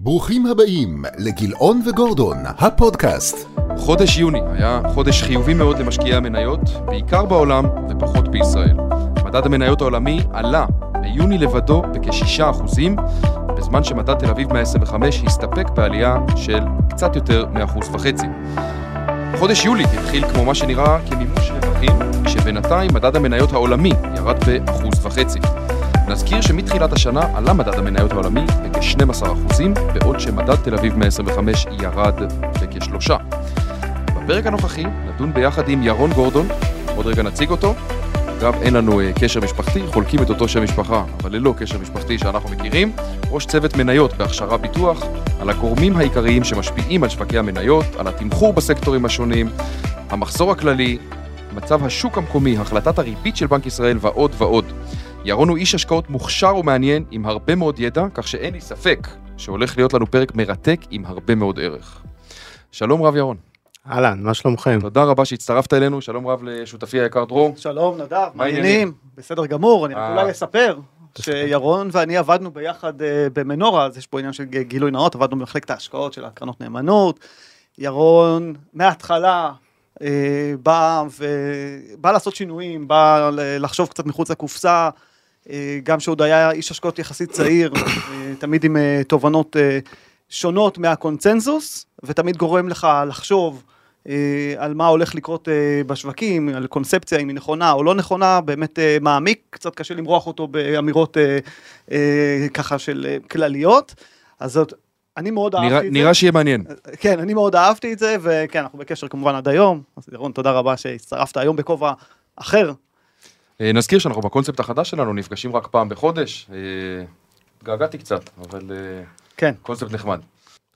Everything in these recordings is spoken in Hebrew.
ברוכים הבאים לגילאון וגורדון, הפודקאסט. חודש יוני היה חודש חיובי מאוד למשקיעי המניות, בעיקר בעולם ופחות בישראל. מדד המניות העולמי עלה ביוני לבדו בכ-6%, בזמן שמדד תל אביב 125 הסתפק בעלייה של קצת יותר מ-1.5%. חודש יולי התחיל כמו מה שנראה כמימוש רווחים, כשבינתיים מדד המניות העולמי ירד ב-1.5%. נזכיר שמתחילת השנה עלה מדד המניות העולמי בכ-12%, בעוד שמדד תל אביב 125 ירד בכ-3%. בפרק הנוכחי נדון ביחד עם ירון גורדון, עוד רגע נציג אותו. אגב, אין לנו uh, קשר משפחתי, חולקים את אותו שם משפחה, אבל ללא קשר משפחתי שאנחנו מכירים. ראש צוות מניות בהכשרה ביטוח, על הגורמים העיקריים שמשפיעים על שווקי המניות, על התמחור בסקטורים השונים, המחזור הכללי, מצב השוק המקומי, החלטת הריבית של בנק ישראל ועוד ועוד. ירון הוא איש השקעות מוכשר ומעניין עם הרבה מאוד ידע, כך שאין לי ספק שהולך להיות לנו פרק מרתק עם הרבה מאוד ערך. שלום רב ירון. אהלן, מה שלומכם? תודה רבה שהצטרפת אלינו, שלום רב לשותפי היקר דרור. שלום נדב, מה העניינים? מעניינים, בסדר גמור, אני רק אה. אולי אספר שירון ואני עבדנו ביחד אה, במנורה, אז יש פה עניין של גילוי נאות, עבדנו במחלקת ההשקעות של הקרנות נאמנות, ירון מההתחלה אה, בא, ו... בא לעשות שינויים, בא לחשוב קצת מחוץ לקופסה, גם שעוד היה איש השקעות יחסית צעיר, אה, תמיד עם אה, תובנות אה, שונות מהקונצנזוס, ותמיד גורם לך לחשוב אה, על מה הולך לקרות אה, בשווקים, על קונספציה, אם היא נכונה או לא נכונה, באמת אה, מעמיק, קצת קשה למרוח אותו באמירות אה, אה, ככה של אה, כלליות. אז זאת, אני מאוד נראה, אהבתי את נראה זה. שיהיה מעניין. כן, אני מאוד אהבתי את זה, וכן, אנחנו בקשר כמובן עד היום. אז ירון, תודה רבה שהצטרפת היום בכובע אחר. אה, נזכיר שאנחנו בקונספט החדש שלנו, נפגשים רק פעם בחודש. אה, התגעגעתי קצת, אבל אה, כן. קונספט נחמד.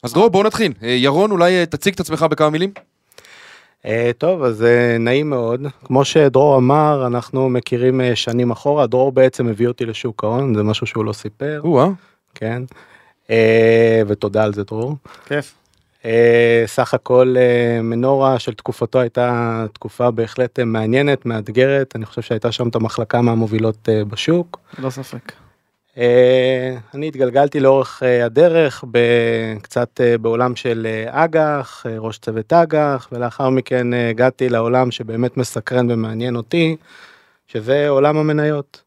אז דרור, בואו נתחיל. ירון, אולי תציג את עצמך בכמה מילים? טוב, אז נעים מאוד. כמו שדרור אמר, אנחנו מכירים שנים אחורה, דרור בעצם הביא אותי לשוק ההון, זה משהו שהוא לא סיפר, או-אה. כן. ותודה על זה דרור. כיף. אה, סך הכל אה, מנורה של תקופתו הייתה תקופה בהחלט אה, מעניינת, מאתגרת, אני חושב שהייתה שם את המחלקה מהמובילות בשוק. ללא ספק. אני התגלגלתי לאורך הדרך קצת בעולם של אג"ח, ראש צוות אג"ח, ולאחר מכן הגעתי לעולם שבאמת מסקרן ומעניין אותי, שזה עולם המניות.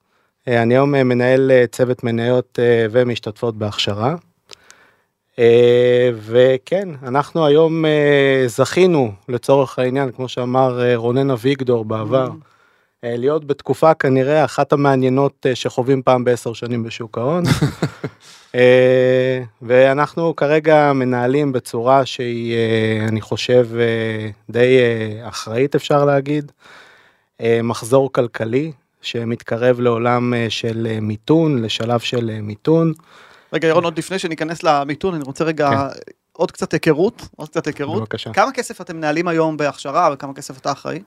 אני היום מנהל צוות מניות ומשתתפות בהכשרה. אה, וכן, אנחנו היום אה, זכינו לצורך העניין, כמו שאמר אה, רונן אביגדור בעבר, אה, להיות בתקופה כנראה אחת המעניינות שחווים פעם בעשר שנים בשוק ההון. ואנחנו כרגע מנהלים בצורה שהיא, אני חושב, די אחראית אפשר להגיד, מחזור כלכלי שמתקרב לעולם של מיתון, לשלב של מיתון. רגע, ירון, עוד לפני שניכנס למיתון, אני רוצה רגע עוד קצת היכרות, עוד קצת היכרות. בבקשה. כמה כסף אתם מנהלים היום בהכשרה וכמה כסף אתה אחראי?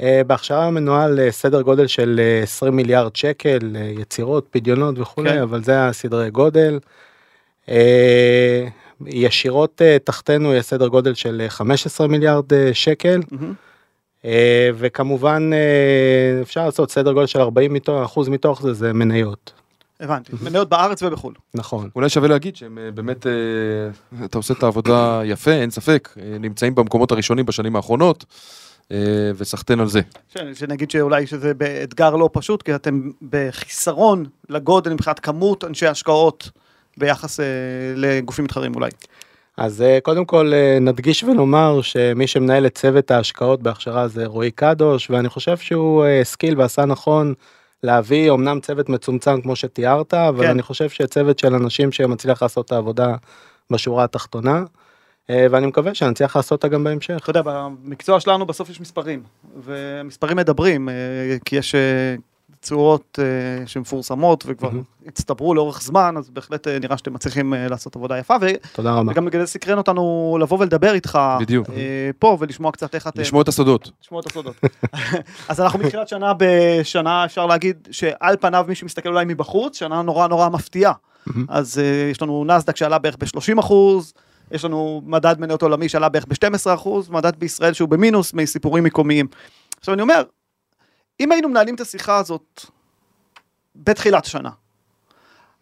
אה, בהכשרה מנוהל אה, סדר גודל של אה, 20 מיליארד שקל, אה, יצירות, פדיונות וכולי, כן. אבל זה הסדרי גודל. אה, ישירות אה, תחתנו יש סדר גודל של אה, 15 מיליארד אה, שקל. אה, וכמובן אה, אפשר לעשות סדר גודל של 40 מתוך, אחוז מתוך זה, זה מניות. הבנתי. מניות בארץ ובחו"ל. נכון. אולי שווה להגיד שהם אה, באמת, אה, אתה עושה את העבודה יפה, אין ספק, אה, נמצאים במקומות הראשונים בשנים האחרונות, וסחטיין על זה. ש- שנגיד שאולי שזה באתגר לא פשוט, כי אתם בחיסרון לגודל מבחינת כמות אנשי השקעות ביחס לגופים מתחרים אולי. אז קודם כל נדגיש ונאמר שמי שמנהל את צוות ההשקעות בהכשרה זה רועי קדוש ואני חושב שהוא השכיל ועשה נכון להביא אמנם צוות מצומצם כמו שתיארת אבל כן. אני חושב שצוות של אנשים שמצליח לעשות את העבודה בשורה התחתונה אה, ואני מקווה שנצליח לעשות אותה גם בהמשך. אתה יודע, במקצוע שלנו בסוף יש מספרים, ומספרים מדברים, אה, כי יש אה, צורות אה, שמפורסמות וכבר מהמם. הצטברו לאורך זמן, אז בהחלט אה, נראה שאתם מצליחים אה, לעשות עבודה יפה, ו- תודה רבה. וגם בגלל זה סקרן אותנו לבוא ולדבר איתך בדיוק. אה, פה ולשמוע קצת איך אתם... לשמוע את הסודות. לשמוע את הסודות. אז אנחנו מתחילת שנה בשנה, אפשר להגיד שעל פניו מי שמסתכל אולי מבחוץ, שנה נורא נורא מפתיעה. מהמם. אז uh, יש לנו נסדק שעלה בערך ב-30 אחוז, יש לנו מדד מניות עולמי שעלה בערך ב-12 אחוז, מדד בישראל שהוא במינוס מסיפורים מקומיים. עכשיו אני אומר, אם היינו מנהלים את השיחה הזאת בתחילת השנה,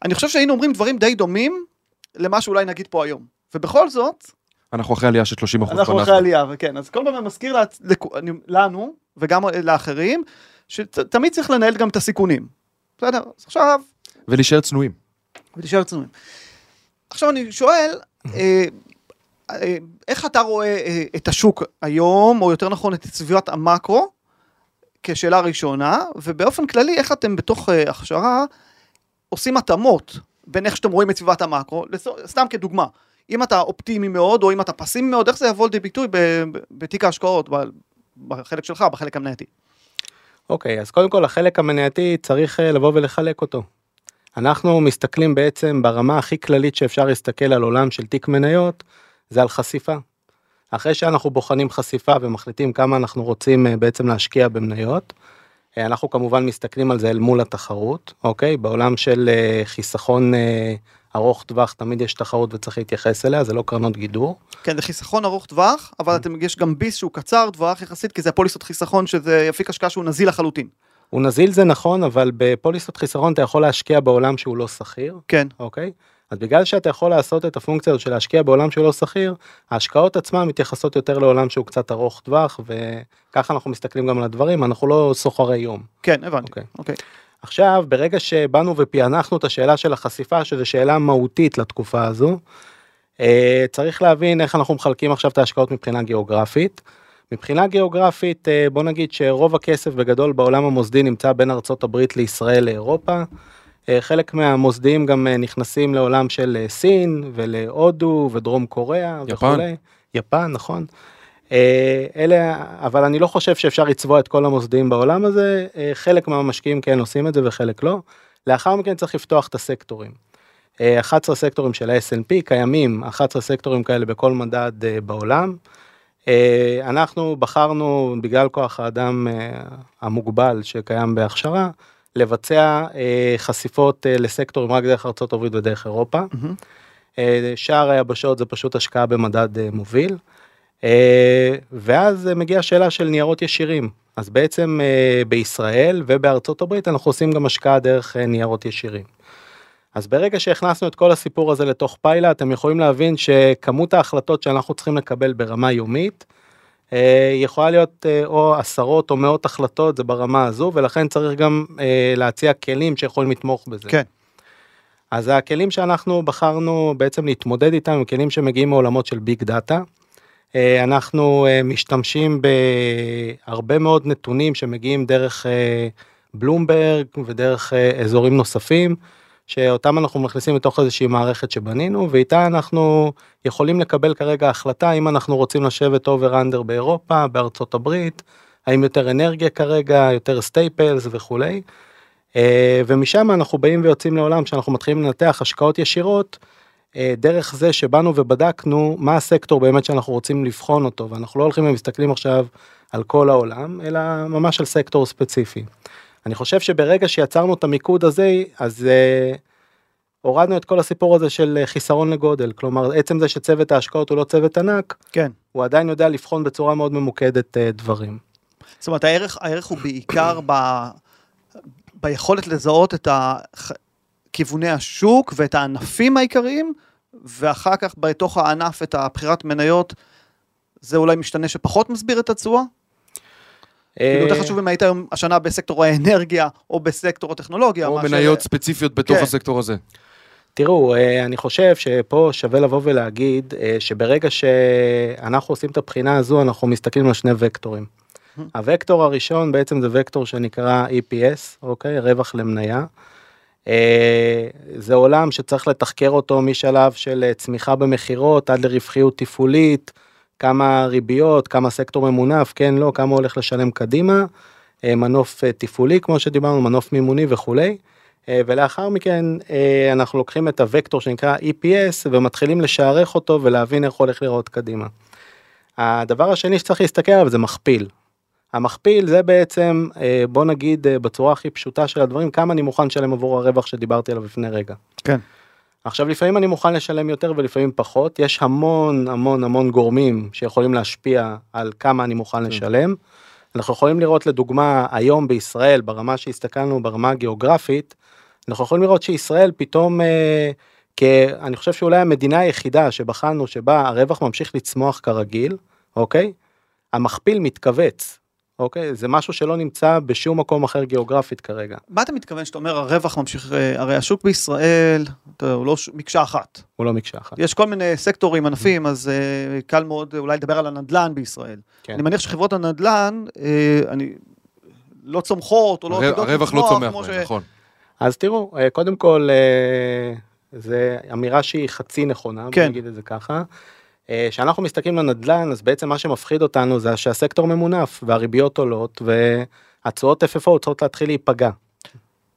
אני חושב שהיינו אומרים דברים די דומים למה שאולי נגיד פה היום. ובכל זאת, אנחנו אחרי עלייה של 30 אחוז אנחנו אחרי עלייה, וכן, אז כל פעם אני מזכיר לנו, וגם לאחרים, שתמיד צריך לנהל גם את הסיכונים. בסדר? אז עכשיו, ולהישאר צנועים. ולהישאר צנועים. עכשיו אני שואל, אה, אה, איך אתה רואה אה, את השוק היום, או יותר נכון את סביבת המקרו, כשאלה ראשונה, ובאופן כללי, איך אתם בתוך אה, הכשרה עושים התאמות בין איך שאתם רואים את סביבת המקרו, לס- סתם כדוגמה, אם אתה אופטימי מאוד, או אם אתה פסימי מאוד, איך זה יבוא לידי ביטוי בתיק ההשקעות, בחלק שלך, בחלק המנייתי. אוקיי, אז קודם כל החלק המנייתי צריך אה, לבוא ולחלק אותו. אנחנו מסתכלים בעצם ברמה הכי כללית שאפשר להסתכל על עולם של תיק מניות, זה על חשיפה. אחרי שאנחנו בוחנים חשיפה ומחליטים כמה אנחנו רוצים אה, בעצם להשקיע במניות, אה, אנחנו כמובן מסתכלים על זה אל מול התחרות, אוקיי? בעולם של אה, חיסכון ארוך טווח תמיד יש תחרות וצריך להתייחס אליה, זה לא קרנות גידור. כן, זה חיסכון ארוך טווח, אבל אתם, יש גם ביס שהוא קצר טווח יחסית, כי זה הפוליסות חיסכון שזה אפיק השקעה שהוא נזיל לחלוטין. הוא נזיל זה נכון, אבל בפוליסות חיסכון אתה יכול להשקיע בעולם שהוא לא שכיר, כן, אוקיי? אז בגלל שאתה יכול לעשות את הפונקציה הזאת של להשקיע בעולם שהוא לא שכיר, ההשקעות עצמן מתייחסות יותר לעולם שהוא קצת ארוך טווח, וככה אנחנו מסתכלים גם על הדברים, אנחנו לא סוחרי יום. כן, הבנתי. אוקיי. אוקיי. עכשיו, ברגע שבאנו ופענחנו את השאלה של החשיפה, שזו שאלה מהותית לתקופה הזו, אה, צריך להבין איך אנחנו מחלקים עכשיו את ההשקעות מבחינה גיאוגרפית. מבחינה גיאוגרפית, אה, בוא נגיד שרוב הכסף בגדול בעולם המוסדי נמצא בין ארצות הברית לישראל לאירופה. אה, חלק מהמוסדיים גם אה, נכנסים לעולם של אה, סין ולהודו ודרום קוריאה יפן. וכולי. יפן, נכון. אלה, אבל אני לא חושב שאפשר לצבוע את כל המוסדיים בעולם הזה, חלק מהמשקיעים כן עושים את זה וחלק לא. לאחר מכן צריך לפתוח את הסקטורים. אה, 11 סקטורים של ה-S&P קיימים 11 סקטורים כאלה בכל מדד בעולם. אנחנו בחרנו בגלל כוח האדם המוגבל שקיים בהכשרה לבצע אה, חשיפות אה, לסקטורים רק דרך ארצות הברית ודרך אירופה. מהמם. אה, שאר היבשות זה פשוט השקעה במדד אה, מוביל. אה, ואז אה, מגיעה השאלה של ניירות ישירים. אז בעצם אה, בישראל ובארצות הברית אנחנו עושים גם השקעה דרך אה, ניירות ישירים. אז ברגע שהכנסנו את כל הסיפור הזה לתוך פיילה אתם יכולים להבין שכמות ההחלטות שאנחנו צריכים לקבל ברמה יומית יכולה להיות אה, או עשרות או מאות החלטות זה ברמה הזו ולכן צריך גם אה, להציע כלים שיכולים לתמוך בזה. כן. אז הכלים שאנחנו בחרנו בעצם להתמודד איתם הם כלים שמגיעים מעולמות של ביג דאטה. אה, אנחנו אה, משתמשים בהרבה מאוד נתונים שמגיעים דרך אה, בלומברג ודרך אה, אזורים נוספים שאותם אנחנו מכניסים לתוך איזושהי מערכת שבנינו ואיתה אנחנו יכולים לקבל כרגע החלטה אם אנחנו רוצים לשבת over under באירופה בארצות הברית האם יותר אנרגיה כרגע יותר staples וכולי. אה, ומשם אנחנו באים ויוצאים לעולם שאנחנו מתחילים לנתח השקעות ישירות אה, דרך זה שבאנו ובדקנו מה הסקטור באמת שאנחנו רוצים לבחון אותו ואנחנו לא הולכים ומסתכלים עכשיו על כל העולם אלא ממש על סקטור ספציפי. אני חושב שברגע שיצרנו את המיקוד הזה אז uh, הורדנו את כל הסיפור הזה של אה, חיסרון לגודל כלומר עצם זה שצוות ההשקעות הוא לא צוות ענק כן. הוא עדיין יודע לבחון בצורה מאוד ממוקדת uh, דברים. זאת אומרת, הערך, הערך הוא בעיקר ב, ביכולת לזהות את כיווני השוק ואת הענפים העיקריים, ואחר כך בתוך הענף את הבחירת מניות, זה אולי משתנה שפחות מסביר את התשואה? כאילו יותר אה, חשוב אם היית היום השנה בסקטור האנרגיה או בסקטור הטכנולוגיה. או מניות ספציפיות בתוך כן. הסקטור הזה. תראו, אה, אני חושב שפה שווה לבוא ולהגיד אה, שברגע שאנחנו עושים את הבחינה הזו, אנחנו מסתכלים על שני וקטורים. הוקטור הראשון בעצם זה וקטור שנקרא EPS, אוקיי? רווח למניה. זה עולם שצריך לתחקר אותו משלב של צמיחה במכירות עד לרווחיות תפעולית, כמה ריביות, כמה סקטור ממונף, כן, לא, כמה הולך לשלם קדימה, אה, מנוף אה, תפעולי כמו שדיברנו, מנוף מימוני וכולי. אה, ולאחר מכן אנחנו לוקחים את הוקטור שנקרא EPS ומתחילים לשערך אותו ולהבין איך הולך לראות קדימה. הדבר השני שצריך להסתכל עליו זה מכפיל. המכפיל זה בעצם בוא נגיד בצורה הכי פשוטה של הדברים כמה אני מוכן לשלם עבור הרווח שדיברתי עליו לפני רגע. כן. עכשיו לפעמים אני מוכן לשלם יותר ולפעמים פחות יש המון המון המון גורמים שיכולים להשפיע על כמה אני מוכן לשלם. אנחנו יכולים לראות לדוגמה היום בישראל ברמה שהסתכלנו ברמה הגיאוגרפית אנחנו יכולים לראות שישראל פתאום אה, כי אני חושב שאולי המדינה היחידה שבחנו שבה הרווח ממשיך לצמוח כרגיל, אוקיי? המכפיל מתכווץ, אוקיי? זה משהו שלא נמצא בשום מקום אחר גיאוגרפית כרגע. מה אתה מתכוון שאתה אומר הרווח ממשיך, אה, הרי השוק בישראל, אתה יודע, הוא לא ש- מקשה אחת. הוא לא מקשה אחת. יש כל מיני סקטורים, ענפים, אז אה, קל מאוד אה, אולי לדבר על הנדל"ן בישראל. כן. אני מניח שחברות הנדל"ן, אה, אני, לא צומחות או לא הרווח לא צומח בהם, נכון. אז תראו, קודם כל, זה אמירה שהיא חצי נכונה, בוא כן. נגיד את זה ככה. אה, כשאנחנו מסתכלים על נדל"ן, אז בעצם מה שמפחיד אותנו זה שהסקטור ממונף והריביות עולות והתשואות FFO צריכות להתחיל להיפגע.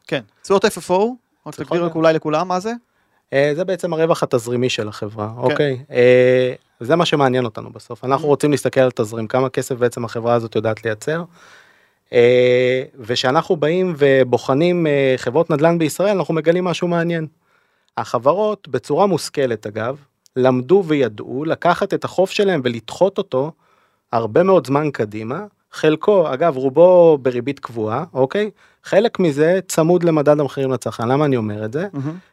כן. תשואות FFO, רק צריכות תגדיר. אולי לכולם מה זה? אה, זה בעצם הרווח התזרימי של החברה, כן. אוקיי? אה, זה מה שמעניין אותנו בסוף. אנחנו רוצים להסתכל על תזרים, כמה כסף בעצם החברה הזאת יודעת לייצר. וכשאנחנו באים ובוחנים חברות נדל"ן בישראל, אנחנו מגלים משהו מעניין. החברות, בצורה מושכלת אגב, למדו וידעו לקחת את החוב שלהם ולדחות אותו הרבה מאוד זמן קדימה. חלקו, אגב, רובו בריבית קבועה, אוקיי? חלק מזה צמוד למדד המחירים לצרכן. למה אני אומר את זה?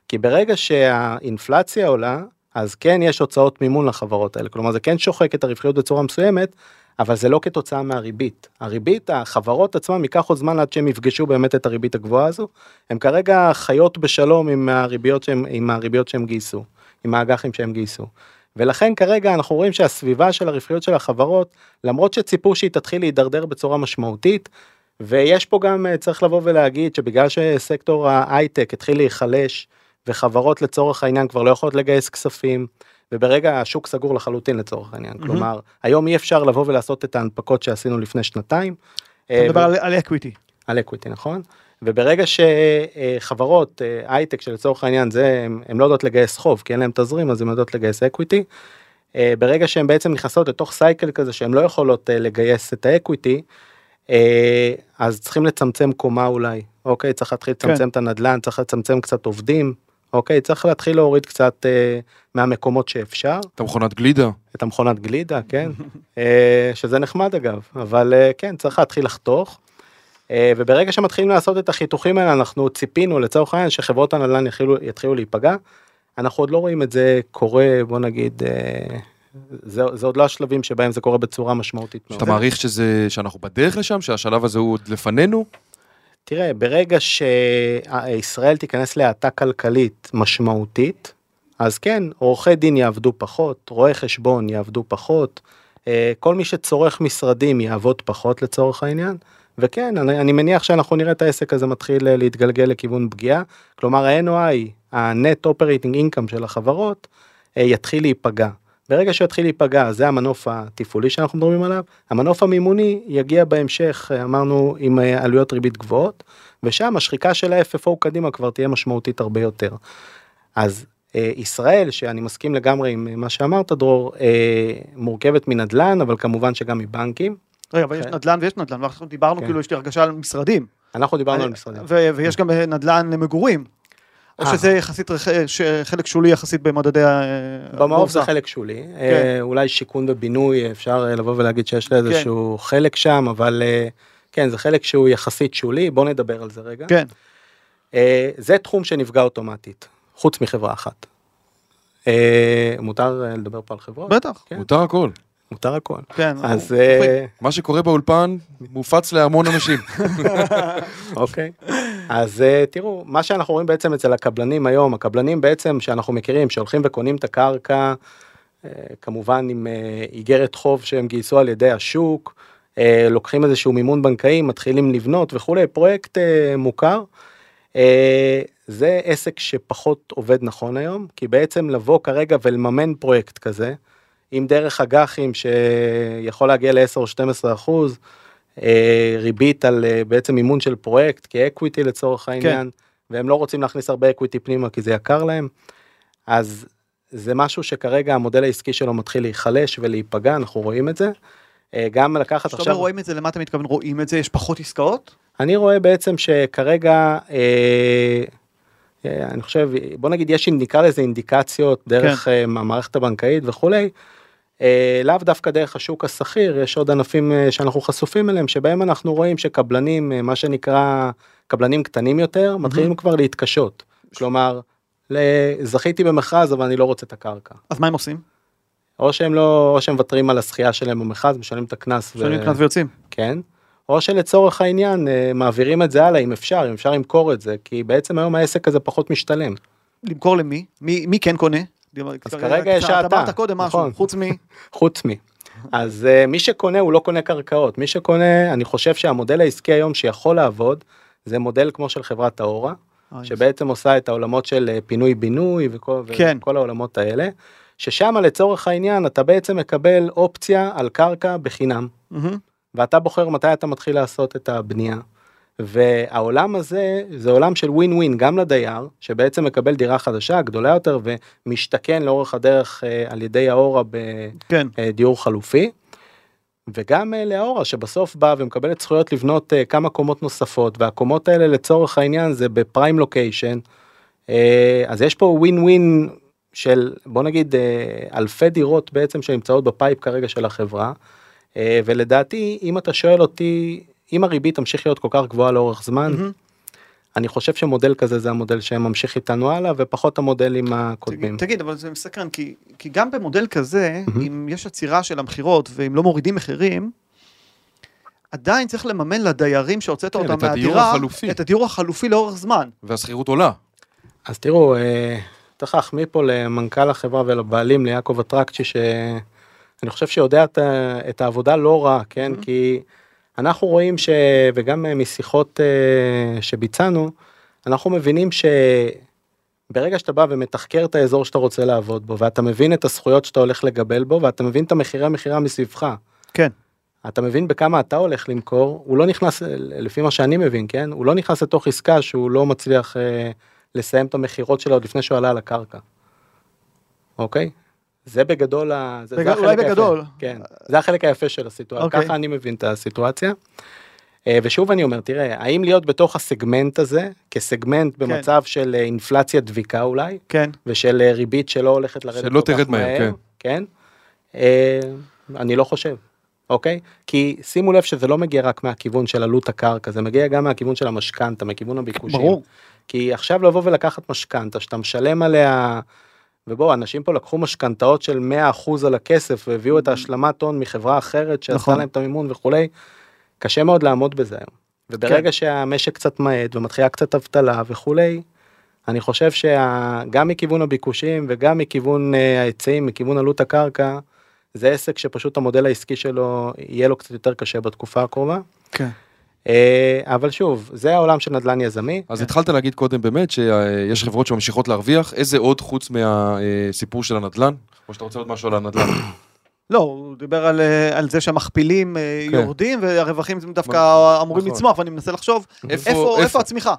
כי ברגע שהאינפלציה עולה, אז כן יש הוצאות מימון לחברות האלה, כלומר זה כן שוחק את הרווחיות בצורה מסוימת, אבל זה לא כתוצאה מהריבית. הריבית, החברות עצמם ייקח עוד זמן עד שהם יפגשו באמת את הריבית הגבוהה הזו. הם כרגע חיות בשלום עם הריביות שהם, עם הריביות שהם גייסו, עם האג"חים שהם גייסו. ולכן כרגע אנחנו רואים שהסביבה של הרווחיות של החברות, למרות שציפו שהיא תתחיל להידרדר בצורה משמעותית, ויש פה גם אה, צריך לבוא ולהגיד שבגלל שסקטור ההייטק התחיל להיחלש וחברות לצורך העניין כבר לא יכולות לגייס כספים וכרגע השוק סגור לחלוטין לצורך העניין מהמם. כלומר היום אי אפשר לבוא ולעשות את ההנפקות שעשינו לפני שנתיים. אתה אה, מדבר ו- על- על equity. על equity נכון וברגע שחברות הייטק שלצורך העניין זה הם, הם לא יודעות לגייס חוב כי אין להם תזרים אז הן יודעות לגייס equity. אה, ברגע שהן בעצם נכנסות לתוך cycle כזה שהן לא יכולות אה, לגייס את ה equity אה, אז צריכים לצמצם קומה אולי אוקיי צריך להתחיל כן. לצמצם את הנדל"ן צריך לצמצם קצת עובדים אוקיי צריך להתחיל להוריד קצת אה, מהמקומות שאפשר את המכונת גלידה. את המכונת גלידה כן אה, שזה נחמד אגב אבל אה, כן צריך להתחיל לחתוך. אה, וברגע שמתחילים לעשות את החיתוכים האלה אנחנו ציפינו לצורך העניין שחברות הנדל"ן יתחילו, יתחילו להיפגע. אנחנו עוד לא רואים את זה קורה בוא נגיד אה, זה, זה עוד לא השלבים שבהם זה קורה בצורה משמעותית מאוד. אתה מעריך שזה, שאנחנו בדרך לשם, שהשלב הזה הוא עוד לפנינו? תראה ברגע שישראל תיכנס להאטה כלכלית משמעותית אז כן עורכי דין יעבדו פחות רואי חשבון יעבדו פחות אה, כל מי שצורך משרדים יעבוד פחות לצורך העניין וכן אני, אני מניח שאנחנו נראה את העסק הזה מתחיל אה, להתגלגל לכיוון פגיעה כלומר ה-NOI ה-Net Operating Income של החברות אה, יתחיל להיפגע. ברגע שיתחיל להיפגע זה המנוף התפעולי שאנחנו מדברים עליו המנוף המימוני יגיע בהמשך אה, אמרנו עם עלויות ריבית גבוהות ושם השחיקה של ה-FFO קדימה כבר תהיה משמעותית הרבה יותר. אז ישראל שאני מסכים לגמרי עם מה שאמרת דרור מורכבת מנדל"ן אבל כמובן שגם מבנקים רגע, אבל יש כן. נדל"ן ויש נדל"ן, ואנחנו דיברנו כן. כאילו יש לי הרגשה על משרדים. אנחנו דיברנו אה, על משרדים. ויש גם אה, נדל"ן למגורים. או אה. שזה יחסית חלק שולי יחסית במדדי ה... במעוף זה. חלק שולי אה, אולי שיכון ובינוי אפשר לבוא ולהגיד שיש כן. איזשהו חלק שם אבל כן זה חלק שהוא יחסית שולי בוא נדבר על זה רגע. כן, זה תחום שנפגע אוטומטית חוץ מחברה אחת. מותר לדבר פה על חברות? בטח, כן. מותר הכל. מותר הכל. כן. אז הוא- אה, מה שקורה באולפן מופץ להמון אנשים. אוקיי אז אה, תראו מה שאנחנו רואים בעצם אצל הקבלנים היום הקבלנים בעצם שאנחנו מכירים שהולכים וקונים את הקרקע אה, כמובן עם איגרת חוב שהם גייסו על ידי השוק לוקחים איזשהו מימון בנקאי מתחילים לבנות וכולי פרויקט מוכר. זה עסק שפחות עובד נכון היום כי בעצם לבוא כרגע ולממן פרויקט כזה עם דרך אג"חים שיכול להגיע ל-10 או 12 אחוז. אה, ריבית על אה, בעצם מימון של פרויקט כ equity לצורך העניין והם לא רוצים להכניס הרבה equity פנימה כי זה יקר להם. אז זה משהו שכרגע המודל העסקי שלו מתחיל להיחלש ולהיפגע אנחנו רואים את זה. אה, גם לקחת כשאתה אומר עכשיו רואים את זה, למה אתה מתכוון רואים את זה? יש פחות עסקאות? אני רואה בעצם שכרגע אה, אה, אני חושב בוא נגיד יש נקרא לזה אינדיקציות דרך אה, המערכת הבנקאית וכולי. אה, לאו דווקא דרך השוק השכיר יש עוד ענפים אה, שאנחנו חשופים אליהם שבהם אנחנו רואים שקבלנים אה, מה שנקרא קבלנים קטנים יותר מתחילים כבר להתקשות כלומר זכיתי במכרז אבל אני לא רוצה את הקרקע. אז מה הם עושים? או שהם לא, או שהם מוותרים על הזכייה שלהם במכרז, משלמים את הקנס. שמים קנס ויוצאים. כן. או שלצורך העניין מעבירים את זה הלאה אם אפשר, אם אפשר למכור את זה, כי בעצם היום העסק הזה פחות משתלם. למכור למי? מי מי כן קונה? כרגע יש אתה האטה, אמרת קודם משהו, נכון. חוץ מ... חוץ מי. אז uh, מי שקונה הוא לא קונה קרקעות, מי שקונה, אני חושב שהמודל העסקי היום שיכול לעבוד, זה מודל כמו של חברת האורה, שבעצם עושה את העולמות של אה, פינוי בינוי וכל, כן. וכל העולמות האלה, ששם לצורך העניין אתה בעצם מקבל אופציה על קרקע בחינם. ואתה בוחר מתי אתה מתחיל לעשות את הבנייה. והעולם הזה זה עולם של ווין ווין גם לדייר שבעצם מקבל דירה חדשה גדולה יותר ומשתכן לאורך הדרך אה, על ידי אאורה כן. בדיור חלופי. וגם אה, לאאורה שבסוף בא ומקבלת זכויות לבנות אה, כמה קומות נוספות והקומות האלה לצורך העניין זה ב prime location. אה, אז יש פה ווין ווין של בוא נגיד אה, אלפי דירות בעצם שנמצאות ב pipe כרגע של החברה. אה, ולדעתי אם אתה שואל אותי אם הריבית תמשיך להיות כל כך גבוהה לאורך זמן מהמם. אני חושב שמודל כזה זה המודל שממשיך איתנו הלאה ופחות המודלים הקודמים. תגיד, תגיד, אבל זה מסקרן, כי, כי גם במודל כזה, מהמם. אם יש עצירה של המכירות ואם לא מורידים מחירים, עדיין צריך לממן לדיירים שהוצאת כן, אותם את הדיור מהדירה, החלופי. את הדיור החלופי לאורך זמן. והשכירות עולה. אז תראו, אה, צריך להחמיא פה למנכ"ל החברה ולבעלים ליעקב אטרקצ'י שאני חושב שיודע את, את העבודה לא רע, כן? Mhm. כי אנחנו רואים ש... וגם אה, משיחות אה, שביצענו, אנחנו מבינים שברגע שאתה בא ומתחקר את האזור שאתה רוצה לעבוד בו ואתה מבין את הזכויות שאתה הולך לגבל בו ואתה מבין את המחירי המכירה מסביבך. כן. אתה מבין בכמה אתה הולך למכור, הוא לא נכנס, לפי מה שאני מבין, כן? הוא לא נכנס לתוך עסקה שהוא לא מצליח אה, לסיים את המכירות שלו עוד לפני שהוא עלה על הקרקע. אוקיי? זה בגדול, ה... זה, בג- זה החלק אולי היפה. בגדול. כן, זה החלק היפה של הסיטואציה, אוקיי. ככה אני מבין את הסיטואציה. אה, ושוב אני אומר, תראה, האם להיות בתוך הסגמנט הזה, כסגמנט כן. במצב של אה, אינפלציה דביקה אולי, כן. ושל אה, ריבית שלא הולכת לרדת שלא כל כך תרד מהר, כן. כן? אה, אני לא חושב, אוקיי? כי שימו לב שזה לא מגיע רק מהכיוון של עלות הקרקע, זה מגיע גם מהכיוון של המשכנתה, מכיוון הביקושים. ברור. כי עכשיו לבוא ולקחת משכנתה שאתה משלם עליה, ובואו, אנשים פה לקחו משכנתאות של 100% על הכסף והביאו את ההשלמת הון מחברה אחרת שעשתה נכון. להם את המימון וכולי, קשה מאוד לעמוד בזה היום. וברגע כן. שהמשק קצת מאט ומתחילה קצת אבטלה וכולי, אני חושב שגם מכיוון הביקושים וגם מכיוון אה, ההיצעים, מכיוון עלות הקרקע, זה עסק שפשוט המודל העסקי שלו יהיה לו קצת יותר קשה בתקופה הקרובה. כן. אה, אבל שוב, זה העולם של נדל"ן יזמי. אז התחלת להגיד קודם באמת שיש חברות שממשיכות להרוויח, איזה עוד חוץ מהסיפור של הנדל"ן? או שאתה רוצה עוד משהו על הנדל"ן? לא, הוא דיבר על, אה, על זה שהמכפילים אה, כן. יורדים והרווחים דווקא נכון. אמורים נכון. לצמוח, ואני מנסה לחשוב איפה- איפה איפה? איפה הצמיחה.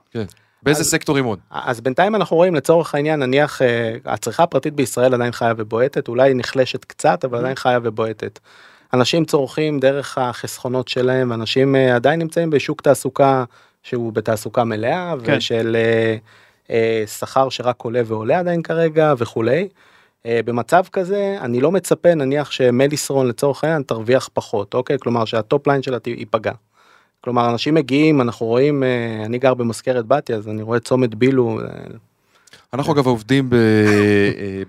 באיזה אז- סקטורים עוד? אז בינתיים אנחנו רואים לצורך העניין נניח הצריכה הפרטית בישראל עדיין חיה ובועטת אולי נחלשת קצת אבל עדיין חיה ובועטת. אנשים צורכים דרך החסכונות שלהם אנשים אה, עדיין נמצאים בשוק תעסוקה שהוא בתעסוקה מלאה כן. ושל אה, אה, שכר שרק עולה ועולה עדיין כרגע וכולי. אה, במצב כזה אני לא מצפה נניח שמליסרון לצורך העניין תרוויח פחות אוקיי כלומר שה top line שלה ייפגע. כלומר אנשים מגיעים אנחנו רואים אה, אני גר במזכרת בתיה אז אני רואה צומת בילו אה, אנחנו אגב עובדים ב-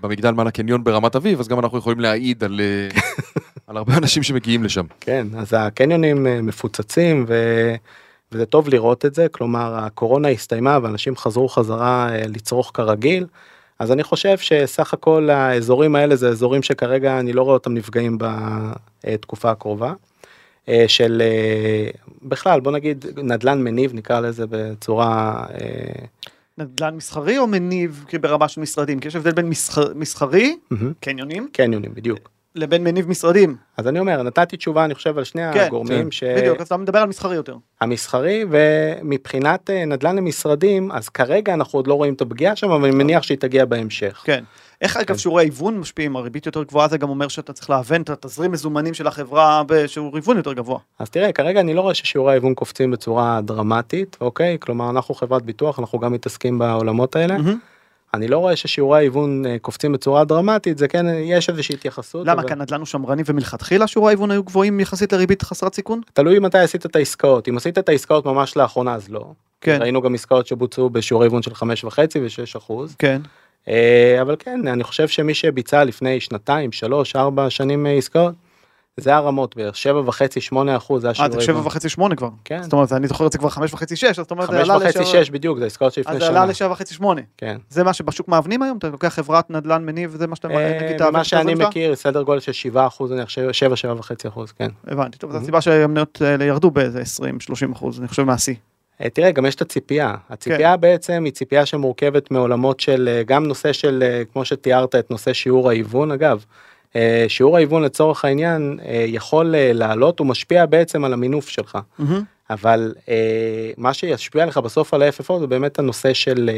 במגדל מעל הקניון ברמת אביב, אז גם אנחנו יכולים להעיד על על הרבה אנשים שמגיעים לשם. כן אז הקניונים אה, מפוצצים ו... וזה טוב לראות את זה כלומר הקורונה הסתיימה ואנשים חזרו חזרה אה, לצרוך כרגיל. אז אני חושב שסך הכל האזורים האלה זה אזורים שכרגע אני לא רואה אותם נפגעים בתקופה הקרובה. אה, של בכלל בוא נגיד נדל"ן מניב נקרא לזה בצורה נדל"ן מסחרי או מניב ברמה של משרדים? כי יש הבדל בין מסחר, מסחרי, מהמם, קניונים, קניונים בדיוק. לבין מניב משרדים. אז אני אומר נתתי תשובה אני חושב על שני כן, הגורמים כן, ש... בדיוק, אז אתה מדבר על מסחרי יותר. המסחרי ומבחינת אה, נדל"ן למשרדים אז כרגע אנחנו עוד לא רואים את הפגיעה שם אבל אני מניח שהיא תגיע בהמשך. כן. איך אגב שיעורי ההיוון משפיעים? הריבית יותר גבוהה זה גם אומר שאתה צריך להוון את התזרים מזומנים של החברה בשיעור היוון יותר גבוה. אז תראה כרגע אני לא רואה ששיעורי ההיוון קופצים בצורה דרמטית אוקיי כלומר אנחנו חברת ביטוח אנחנו גם מתעסקים בעולמות האלה מהמם. אני לא רואה ששיעורי ההיוון אה, קופצים בצורה דרמטית זה כן יש איזושהי התייחסות. למה אבל- כאן נדל"ן הוא שמרני ומלכתחילה שיעורי ההיוון היו גבוהים יחסית לריבית חסרת סיכון? תלוי מתי עשית את העסקאות אם עשית את העסקאות ממש לאחרונה אז לא. כן. ראינו גם עסקאות שבוצעו בשיעורי היוון של 5.5 ו6 אחוז. כן. אה, אבל כן, אני חושב שמי שביצע לפני שנתיים, שלוש, ארבע שנים אה, עסקאות, זה הרמות בערך, שבע וחצי, שמונה אחוז, זה אה, זה שבע איבון. וחצי, שמונה כבר. כן. זאת אומרת, אני זוכר את זה כבר חמש וחצי, שש, זאת אומרת, זה עלה וחצי, לשבע- שש בדיוק, זה עסקאות שלפני אז זה שנה. עלה לשבע וחצי, שמונה. כן. זה מה שבשוק מאבנים היום? אתה לוקח חברת נדל"ן מניב, זה מה שאתה אה, נגיד, תעביר מה שאני? מכיר, סדר גודל של שבעה אחוז, אני חושב, שבע, שבע וחצי אחוז, כן. הבנתי, טוב, זו Mhm. הסיבה שהמניות האלה ירדו באיזה 20-30 אחוז, אני חושב מהשיא. אה, תראה, גם יש את הציפייה. כן. הציפייה בעצם היא ציפייה שמורכבת מעולמות של, אה, גם נושא של, אה, כמו שתיארת, את נושא שיעור ההיוון, אגב. אה, שיעור ההיוון לצורך העניין אה, יכול אה, לעלות, הוא משפיע בעצם על המינוף שלך. אבל אה, מה שישפיע לך בסוף על ה-FFO זה באמת הנושא של,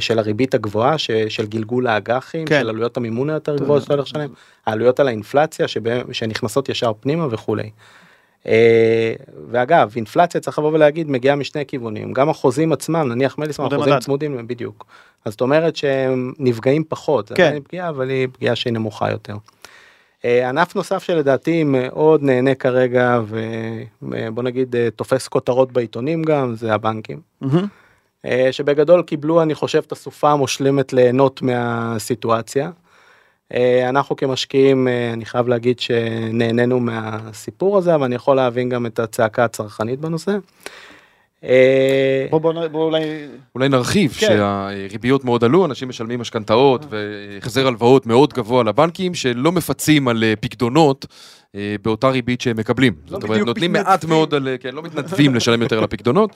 של הריבית הגבוהה, של גלגול האג"חים, כן. של עלויות המימון היותר גבוהות שאתה הולך לשלם, העלויות על האינפלציה שבהם- שנכנסות ישר פנימה וכולי. אה, ואגב, אינפלציה צריך לבוא ולהגיד מגיעה משני כיוונים, גם החוזים עצמם, נניח מליסמן, החוזים מדד. צמודים בדיוק. אז זאת אומרת שהם נפגעים פחות, זה כן. עדיין פגיעה, אבל היא פגיעה שהיא נמוכה יותר. אה, ענף נוסף שלדעתי מאוד נהנה כרגע ובוא נגיד אה, תופס כותרות בעיתונים גם זה הבנקים. אה, שבגדול קיבלו אני חושב את הסופה המושלמת ליהנות מהסיטואציה. אה, אנחנו כמשקיעים אה, אני חייב להגיד שנהנינו מהסיפור הזה אבל אני יכול להבין גם את הצעקה הצרכנית בנושא. אה, בוא, בוא, בוא אולי... אולי נרחיב כן. שהריביות מאוד עלו, אנשים משלמים משכנתאות והחזר הלוואות מאוד גבוה לבנקים שלא מפצים על פיקדונות אה, באותה ריבית שהם מקבלים. זאת אומרת, נותנים מעט. מאוד, על, כן, לא מתנדבים לשלם יותר על הפיקדונות.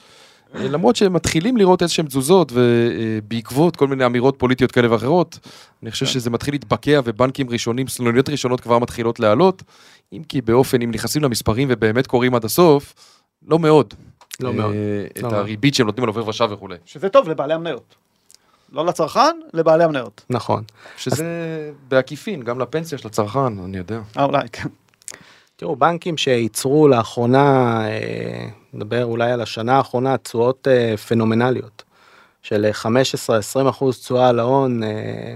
למרות שהם מתחילים לראות איזשהם תזוזות ובעקבות כל מיני אמירות פוליטיות כאלה ואחרות, אני חושב שזה מתחיל להתבקע ובנקים ראשונים, סלוניות ראשונות כבר מתחילות לעלות, אם כי באופן, אם נכנסים למספרים ובאמת קוראים עד הסוף, לא מאוד. לא אה, מאוד. את לא. הריבית שהם נותנים על עובר ושב וכולי. שזה טוב לבעלי המניות. לא לצרכן, לבעלי המניות. נכון. שזה בעקיפין, גם לפנסיה של הצרכן, אני יודע. אה, אולי, כן. תראו בנקים שייצרו לאחרונה אה, נדבר אולי על השנה האחרונה תשואות אה, פנומנליות של 15-20 אחוז תשואה על ההון אה,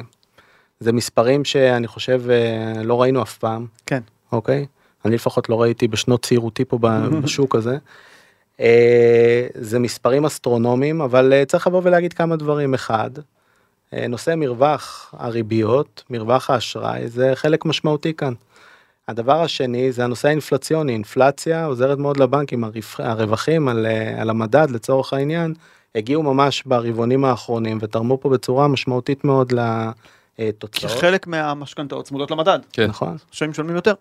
זה מספרים שאני חושב אה, לא ראינו אף פעם כן. אוקיי אני לפחות לא ראיתי בשנות צעירותי פה בשוק הזה. אה, זה מספרים אסטרונומיים אבל אה, צריך לבוא ולהגיד כמה דברים אחד. אה, נושא מרווח הריביות מרווח האשראי זה חלק משמעותי כאן. הדבר השני זה הנושא האינפלציוני, אינפלציה עוזרת מאוד לבנקים, הרווח- הרווחים על, אה, על המדד לצורך העניין הגיעו ממש ברבעונים האחרונים ותרמו פה בצורה משמעותית מאוד כי לתוצאות, חלק מהמשכנתאות צמודות למדד. כן. נכון? שהם משלמים יותר.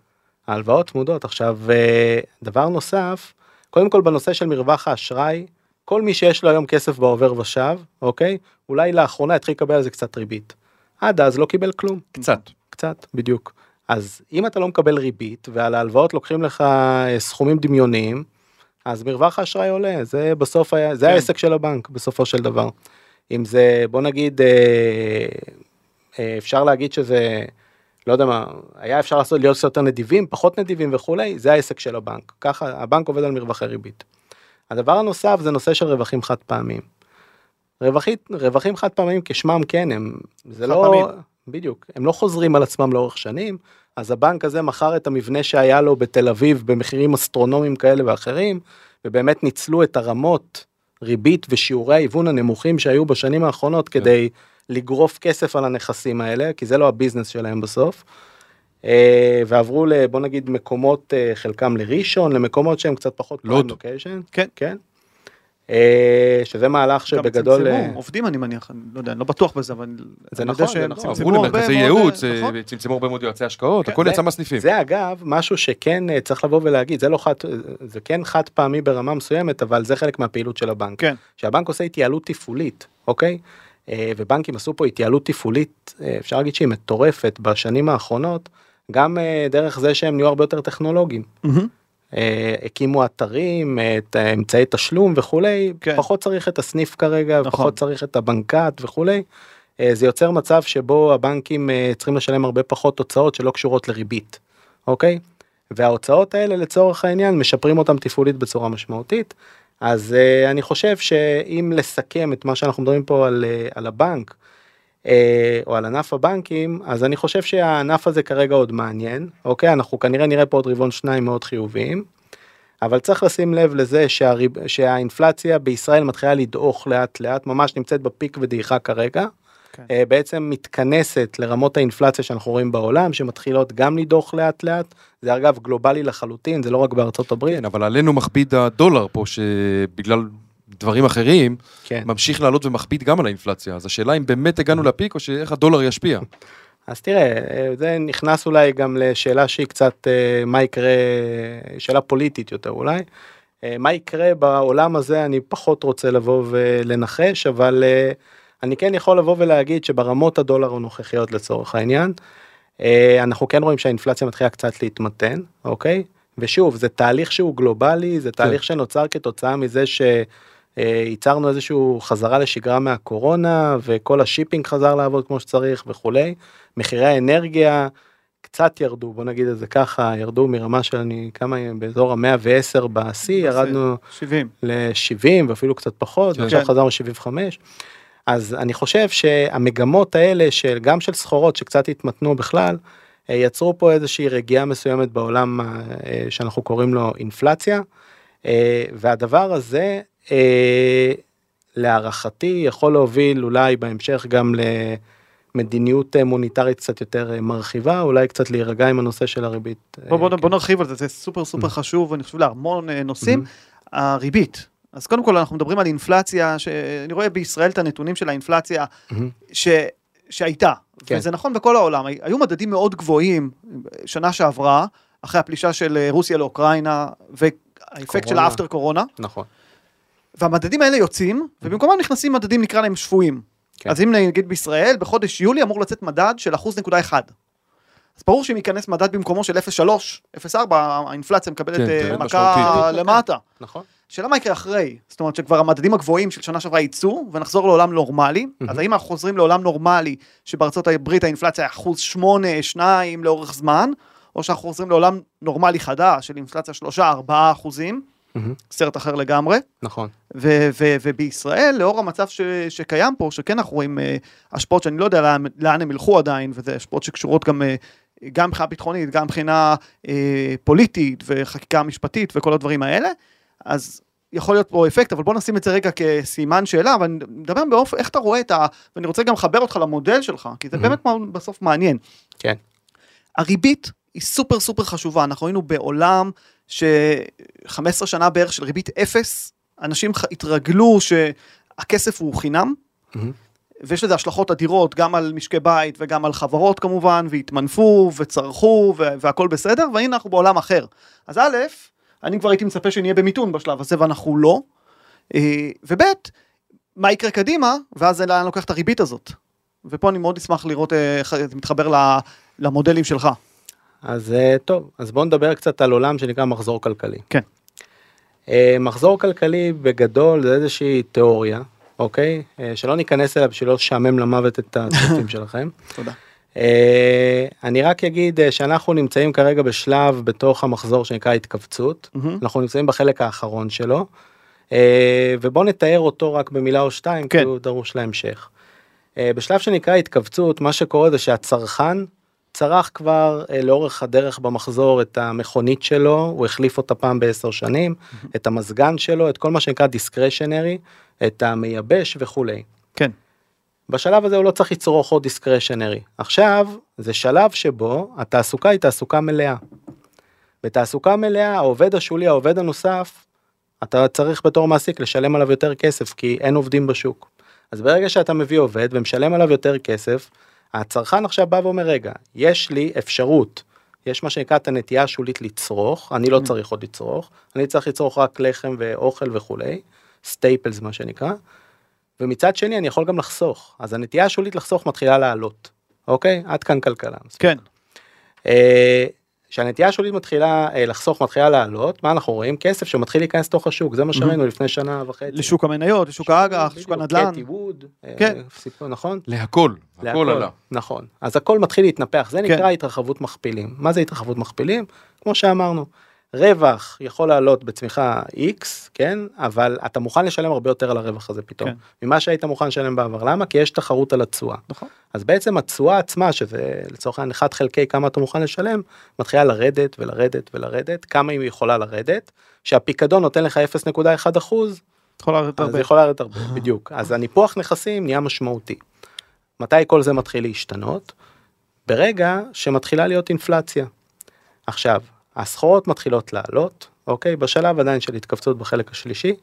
ההלוואות צמודות. עכשיו, אה, דבר נוסף, קודם כל בנושא של מרווח האשראי, כל מי שיש לו היום כסף בעובר ושב, אוקיי? אולי לאחרונה התחיל לקבל על זה קצת ריבית. עד אז לא קיבל כלום. קצת. קצת, בדיוק. אז אם אתה לא מקבל ריבית ועל ההלוואות לוקחים לך אה, סכומים דמיוניים, אז מרווח האשראי עולה, זה בסוף היה, זה כן. העסק של הבנק בסופו של דבר. אם זה, בוא נגיד, אה, אה, אפשר להגיד שזה, לא יודע מה, היה אפשר לעשות, להיות קצת יותר נדיבים, פחות נדיבים וכולי, זה העסק של הבנק. ככה, הבנק עובד על מרווחי ריבית. הדבר הנוסף זה נושא של רווחים חד פעמיים. רווחית, רווחים חד פעמיים כשמם כן הם, זה לא, חד-פעמיים. בדיוק, הם לא חוזרים על עצמם לאורך שנים, אז הבנק הזה מכר את המבנה שהיה לו בתל אביב במחירים אסטרונומיים כאלה ואחרים, ובאמת ניצלו את הרמות ריבית ושיעורי ההיוון הנמוכים שהיו בשנים האחרונות כדי לגרוף כסף על הנכסים האלה, כי זה לא הביזנס שלהם בסוף. אה, ועברו ל... בוא נגיד מקומות, אה, חלקם לראשון, למקומות שהם קצת פחות לוד. כן. כן. אה, שזה מהלך גם שבגדול... אה, צמצמו, עובדים אני מניח, אני לא יודע, אני לא בטוח בזה, אבל... זה נכון, זה נכון. עברו למרכזי ייעוץ, אה, אה, נכון? צמצמו הרבה מאוד יועצי השקעות, כן, הכל זה- יצא מהסניפים. זה אגב משהו שכן אה, צריך לבוא ולהגיד זה לא חד זה כן חד פעמי ברמה מסוימת אבל זה חלק מהפעילות של הבנק. כן. שהבנק עושה התייעלות תפעולית אוקיי אה, ובנקים עשו פה התייעלות תפעולית אה, אפשר להגיד שהיא מטורפת בשנים האחרונות גם אה, דרך זה שהם נהיו הרבה יותר טכנולוגיים. מהמם. אה, הקימו אתרים אה, את אמצעי תשלום וכולי כן. פחות צריך את הסניף כרגע נכון. פחות צריך את הבנקט וכולי. אה, זה יוצר מצב שבו הבנקים אה, צריכים לשלם הרבה פחות הוצאות שלא קשורות לריבית אוקיי וההוצאות האלה לצורך העניין משפרים אותם תפעולית בצורה משמעותית אז אה, אני חושב שאם לסכם את מה שאנחנו מדברים פה על, אה, על הבנק אה, או על ענף הבנקים אז אני חושב שהענף הזה כרגע עוד מעניין אוקיי אנחנו כנראה נראה פה עוד רבעון שניים מאוד חיוביים. אבל צריך לשים לב לזה שהריב, שהאינפלציה בישראל מתחילה לדעוך לאט לאט ממש נמצאת בפיק ודעיכה כרגע כן. אה, בעצם מתכנסת לרמות האינפלציה שאנחנו רואים בעולם, שמתחילות גם לדוח לאט לאט, זה אגב גלובלי לחלוטין, זה לא רק בארצות הברית. כן, אבל עלינו מכביד הדולר פה, שבגלל דברים אחרים, כן. ממשיך לעלות ומכביד גם על האינפלציה. אז השאלה אם באמת הגענו לפיק, או שאיך הדולר ישפיע. אז תראה, אה, זה נכנס אולי גם לשאלה שהיא קצת אה, מה יקרה, שאלה פוליטית יותר אולי. אה, מה יקרה בעולם הזה אני פחות רוצה לבוא ולנחש, אבל אה, אני כן יכול לבוא ולהגיד שברמות הדולר הנוכחיות לצורך העניין, אנחנו כן רואים שהאינפלציה מתחילה קצת להתמתן, אוקיי? ושוב, זה תהליך שהוא גלובלי, זה תהליך שנוצר כתוצאה מזה ש... אה, ייצרנו איזשהו חזרה לשגרה מהקורונה וכל השיפינג חזר לעבוד כמו שצריך וכולי. מחירי האנרגיה קצת ירדו בוא נגיד את זה ככה ירדו מרמה של אני כמה באזור המאה ועשר בשיא ירדנו 70. ל-70 ואפילו קצת פחות כן. ועכשיו כן. חזרנו 75. אז אני חושב שהמגמות האלה של גם של סחורות שקצת התמתנו בכלל אה, יצרו פה איזושהי רגיעה מסוימת בעולם אה, שאנחנו קוראים לו אינפלציה והדבר הזה להערכתי יכול להוביל אולי בהמשך גם למדיניות אה, מוניטרית קצת יותר אה, מרחיבה אולי קצת להירגע עם הנושא של הריבית. אה, בוא, בוא, כן. בוא נרחיב על זה, זה סופר סופר חשוב, אני חושב להמון אה, נושאים. הריבית, אז קודם כל אנחנו מדברים על אינפלציה, שאני רואה בישראל את הנתונים של האינפלציה מהמם. ש... שהייתה, כן. וזה נכון בכל העולם, היו מדדים מאוד גבוהים שנה שעברה, אחרי הפלישה של אה, רוסיה לאוקראינה, והאפקט של. האפטר קורונה, נכון. והמדדים האלה יוצאים, ובמקומם נכנסים מדדים נקרא להם שפויים. כן. אז אם נגיד בישראל, בחודש יולי אמור לצאת מדד של אחוז נקודה אחד. אז ברור שאם ייכנס מדד במקומו של 0.3, 0.4, האינפלציה מקבלת כן, אה, מכה. למטה. נכון. שאלה מה יקרה אחרי, זאת אומרת שכבר המדדים הגבוהים של שנה שעברה יצאו ונחזור לעולם נורמלי, אז האם אנחנו חוזרים לעולם נורמלי שבארצות הברית האינפלציה אחוז שמונה, שניים לאורך זמן, או שאנחנו חוזרים לעולם נורמלי חדש של אינפלציה שלושה, ארבעה אחוזים, מהמם. סרט אחר לגמרי, נכון. ו- ו- ובישראל לאור המצב ש- שקיים פה, שכן אנחנו רואים אה, השפעות שאני לא יודע לאן, לאן הם ילכו עדיין, וזה השפעות שקשורות גם, אה, גם מבחינה ביטחונית, גם מבחינה אה, פוליטית וחקיקה משפטית וכל הדברים האלה, אז יכול להיות פה אפקט, אבל בוא נשים את זה רגע כסימן שאלה, אבל נדבר באופן, איך אתה רואה את ה... ואני רוצה גם לחבר אותך למודל שלך, כי זה Mhm. באמת בסוף מעניין. כן. הריבית היא סופר סופר חשובה, אנחנו היינו בעולם ש-15 שנה בערך של ריבית אפס, אנשים התרגלו שהכסף הוא חינם, מהמם. ויש לזה השלכות אדירות גם על משקי בית וגם על חברות כמובן, והתמנפו וצרכו ו- והכל בסדר, והנה אנחנו בעולם אחר. אז א', אני כבר הייתי מצפה שנהיה במיתון בשלב הזה ואנחנו לא, אה, וב', מה יקרה קדימה, ואז לאן לוקח את הריבית הזאת. ופה אני מאוד אשמח לראות אה, איך זה מתחבר למודלים שלך. אז אה, טוב, אז בואו נדבר קצת על עולם שנקרא מחזור כלכלי. כן. אה, מחזור כלכלי בגדול זה איזושהי תיאוריה, אוקיי? אה, שלא ניכנס אליה בשביל לא לשעמם למוות את הצופים שלכם. תודה. אני רק אגיד שאנחנו נמצאים כרגע בשלב בתוך המחזור שנקרא התכווצות. אנחנו נמצאים בחלק האחרון שלו. ובואו נתאר אותו רק במילה או שתיים, כן. כי הוא דרוש להמשך. בשלב שנקרא התכווצות, מה שקורה זה שהצרכן צרך כבר אה, לאורך הדרך במחזור את המכונית שלו, הוא החליף אותה פעם בעשר שנים, את המזגן שלו, את כל מה שנקרא דיסקרשנרי, את המייבש וכולי. כן. בשלב הזה הוא לא צריך לצרוך עוד דיסקרשנרי. עכשיו, זה שלב שבו התעסוקה היא תעסוקה מלאה. בתעסוקה מלאה, העובד השולי, העובד הנוסף, אתה צריך בתור מעסיק לשלם עליו יותר כסף, כי אין עובדים בשוק. אז ברגע שאתה מביא עובד ומשלם עליו יותר כסף, הצרכן עכשיו בא ואומר, רגע, יש לי אפשרות, יש מה שנקרא את הנטייה השולית לצרוך, אני לא צריך עוד לצרוך, אני צריך לצרוך רק לחם ואוכל וכולי, staples מה שנקרא, ומצד שני אני יכול גם לחסוך, אז הנטייה השולית לחסוך מתחילה לעלות, אוקיי? עד כאן כלכלה. כן. אה, כשהנטייה השולית מתחילה אה, לחסוך מתחילה לעלות מה אנחנו רואים כסף שמתחיל להיכנס לתוך השוק זה מה שראינו לפני שנה וחצי. לשוק המניות, לשוק האג"ח, לשוק הנדל"ן. קטי ווד, אה, כן. סיפור, נכון? להכל, הכל להכל, עלה. נכון אז הכל מתחיל להתנפח זה כן. נקרא התרחבות מכפילים מה זה התרחבות מכפילים כמו שאמרנו רווח יכול לעלות בצמיחה x כן אבל אתה מוכן לשלם הרבה יותר על הרווח הזה פתאום כן. ממה שהיית מוכן לשלם בעבר למה כי יש תחרות על התשואה נכון. אז בעצם התשואה עצמה שזה לצורך העניין 1 חלקי כמה אתה מוכן לשלם מתחילה לרדת ולרדת ולרדת כמה היא יכולה לרדת שהפיקדון נותן לך 0.1 אחוז יכול לרדת אז הרבה. זה יכול לרדת הרבה בדיוק אז הניפוח נכסים נהיה משמעותי. מתי כל זה מתחיל להשתנות? ברגע שמתחילה להיות אינפלציה. עכשיו, הסחורות מתחילות לעלות, אוקיי? בשלב עדיין של התכווצות בחלק השלישי,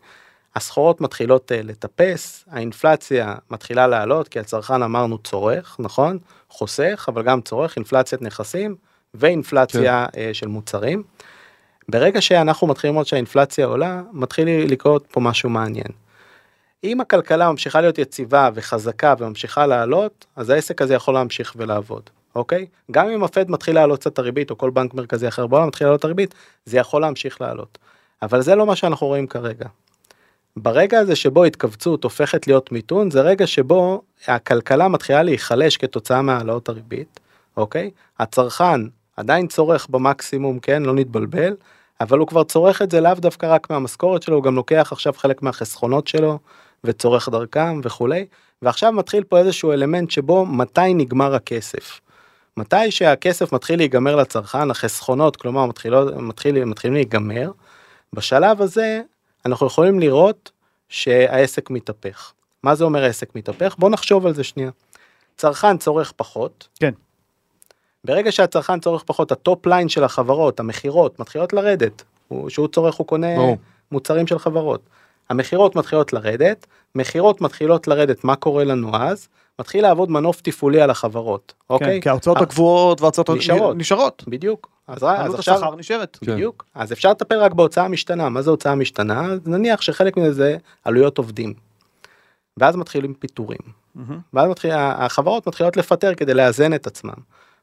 הסחורות מתחילות uh, לטפס, האינפלציה מתחילה לעלות כי הצרכן אמרנו צורך, נכון? חוסך, אבל גם צורך, אינפלציית נכסים ואינפלציה כן. uh, של מוצרים. ברגע שאנחנו מתחילים לראות שהאינפלציה עולה, מתחיל לקרות פה משהו מעניין. אם הכלכלה ממשיכה להיות יציבה וחזקה וממשיכה לעלות, אז העסק הזה יכול להמשיך ולעבוד, אוקיי? גם אם הפד מתחיל לעלות קצת הריבית, או כל בנק מרכזי אחר בעולם מתחיל לעלות הריבית, זה יכול להמשיך לעלות. אבל זה לא מה שאנחנו רואים כרגע. ברגע הזה שבו התכווצות הופכת להיות מיתון, זה רגע שבו הכלכלה מתחילה להיחלש כתוצאה מהעלאות הריבית, אוקיי? הצרכן עדיין צורך במקסימום, כן? לא נתבלבל, אבל הוא כבר צורך את זה לאו דווקא רק מהמשכורת שלו, הוא גם לוקח עכשיו חלק מהחסכונות שלו וצורך דרכם וכולי, ועכשיו מתחיל פה איזשהו אלמנט שבו מתי נגמר הכסף. מתי שהכסף מתחיל להיגמר לצרכן, החסכונות, כלומר מתחילות, מתחיל, מתחילים להיגמר, בשלב הזה אנחנו יכולים לראות שהעסק מתהפך. מה זה אומר העסק מתהפך? בוא נחשוב על זה שנייה. צרכן צורך פחות. כן. ברגע שהצרכן צורך פחות, ה top line של החברות, המכירות, מתחילות לרדת. הוא, שהוא צורך, הוא קונה ברור. מוצרים של חברות. המכירות מתחילות לרדת, מכירות מתחילות לרדת, מה קורה לנו אז? מתחיל לעבוד מנוף תפעולי על החברות, אוקיי? כן, כי ההוצאות אה, הקבועות וההוצאות נשארות. נשארות. בדיוק. אז, אז עכשיו, השכר נשארת. כן. בדיוק. אז אפשר לטפל רק בהוצאה משתנה. מה זה הוצאה משתנה? נניח שחלק מזה זה עלויות עובדים. ואז מתחילים פיטורים. מהמם. ואז מתחיל, החברות מתחילות לפטר כדי לאזן את עצמם.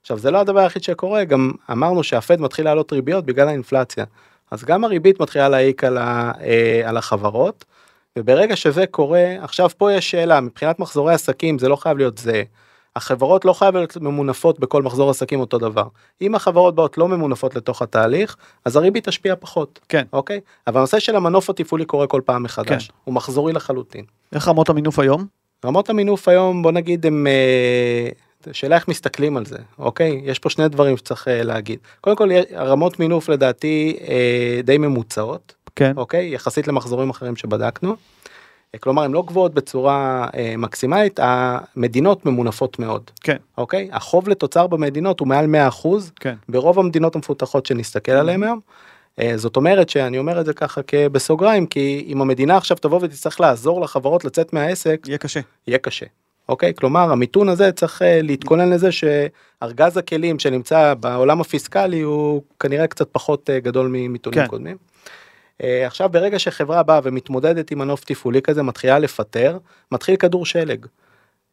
עכשיו זה לא הדבר היחיד שקורה, גם אמרנו שהפד מתחיל לעלות ריביות בגלל האינפלציה. אז גם הריבית מתחילה להעיק על, ה, אה, על החברות, וברגע שזה קורה, עכשיו פה יש שאלה, מבחינת מחזורי עסקים זה לא חייב להיות זה. החברות לא חייבות להיות ממונפות בכל מחזור עסקים אותו דבר. אם החברות באות לא ממונפות לתוך התהליך, אז הריבית תשפיע פחות, כן. אוקיי? אבל הנושא של המנוף התפעולי קורה כל פעם מחדש, כן. הוא מחזורי לחלוטין. איך רמות המינוף היום? רמות המינוף היום בוא נגיד הם אה, שאלה איך מסתכלים על זה אוקיי יש פה שני דברים שצריך אה, להגיד קודם כל רמות מינוף לדעתי אה, די ממוצעות כן. אוקיי יחסית למחזורים אחרים שבדקנו. אה, כלומר הן לא גבוהות בצורה אה, מקסימלית המדינות ממונפות מאוד כן. אוקיי החוב לתוצר במדינות הוא מעל 100 אחוז כן. ברוב המדינות המפותחות שנסתכל עליהן היום. אה, זאת אומרת שאני אומר את זה ככה כבסוגריים כי אם המדינה עכשיו תבוא ותצטרך לעזור לחברות לצאת מהעסק יהיה קשה. יהיה קשה. אוקיי? כלומר המיתון הזה צריך אה, להתכונן לזה שארגז הכלים שנמצא בעולם הפיסקלי הוא כנראה קצת פחות אה, גדול ממיתונים כן. קודמים. אה, עכשיו ברגע שחברה באה ומתמודדת עם מנוף תפעולי כזה מתחילה לפטר מתחיל כדור שלג.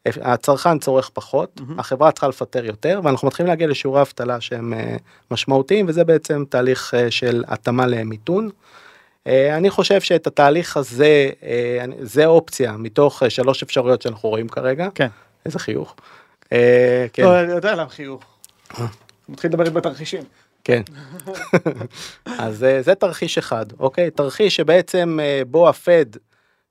הצרכן צורך פחות מהמם. החברה צריכה לפטר יותר ואנחנו מתחילים להגיע לשיעורי אבטלה שהם אה, משמעותיים וזה בעצם תהליך אה, של התאמה למיתון. אני חושב שאת התהליך הזה זה אופציה מתוך שלוש אפשרויות שאנחנו רואים כרגע. כן. איזה חיוך. אה, כן, לא, אני יודע למה חיוך. מתחיל לדבר בתרחישים. כן. אז אה, זה תרחיש אחד, אוקיי? תרחיש שבעצם אה, בו הפד,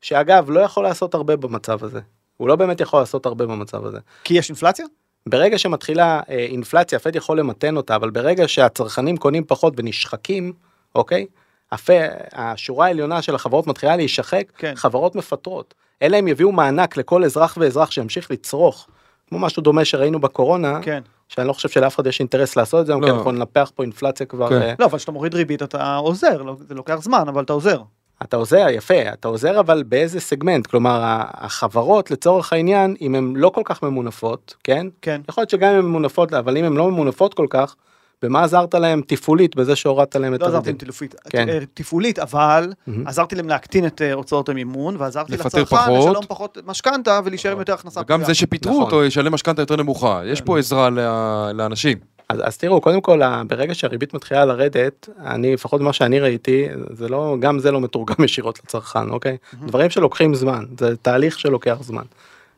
שאגב לא יכול לעשות הרבה במצב הזה. הוא לא באמת יכול לעשות הרבה במצב הזה. כי יש אינפלציה? ברגע שמתחילה אה, אינפלציה, הפד יכול למתן אותה, אבל ברגע שהצרכנים קונים פחות ונשחקים, אוקיי? הפ... השורה העליונה של החברות מתחילה להישחק, כן. חברות מפטרות. אלא הם יביאו מענק לכל אזרח ואזרח שימשיך לצרוך, כמו משהו דומה שראינו בקורונה, כן. שאני לא חושב שלאף אחד יש אינטרס לעשות את זה, לא. כי אנחנו ננפח פה אינפלציה כבר. כן. אה, לא, אבל כשאתה מוריד ריבית אתה עוזר, לא- זה לוקח זמן, אבל אתה עוזר. אתה עוזר, יפה, אתה עוזר אבל באיזה סגמנט, כלומר החברות לצורך העניין, אם הן לא כל כך ממונפות, כן? כן. יכול להיות שגם אם הן ממונפות, אבל אם הן לא ממונפות כל כך, במה עזרת להם תפעולית בזה שהורדת להם את לא עזרתי הריבית? להם תפעולית, כן. אה, תפעולית, אבל מהמם. עזרתי להם להקטין את אה, הוצאות המימון, ועזרתי לצרכן. לשלם פחות משכנתה ולהישאר עם יותר הכנסה. וגם. זה שפיטרו נכון. אותו ישלם משכנתה יותר נמוכה. יש פה עזרה ל- לאנשים. אז, אז תראו, קודם כל, ברגע שהריבית מתחילה לרדת, אני, לפחות מה שאני ראיתי, זה לא, גם זה לא מתורגם ישירות לצרכן, אוקיי? דברים שלוקחים זמן, זה תהליך שלוקח זמן.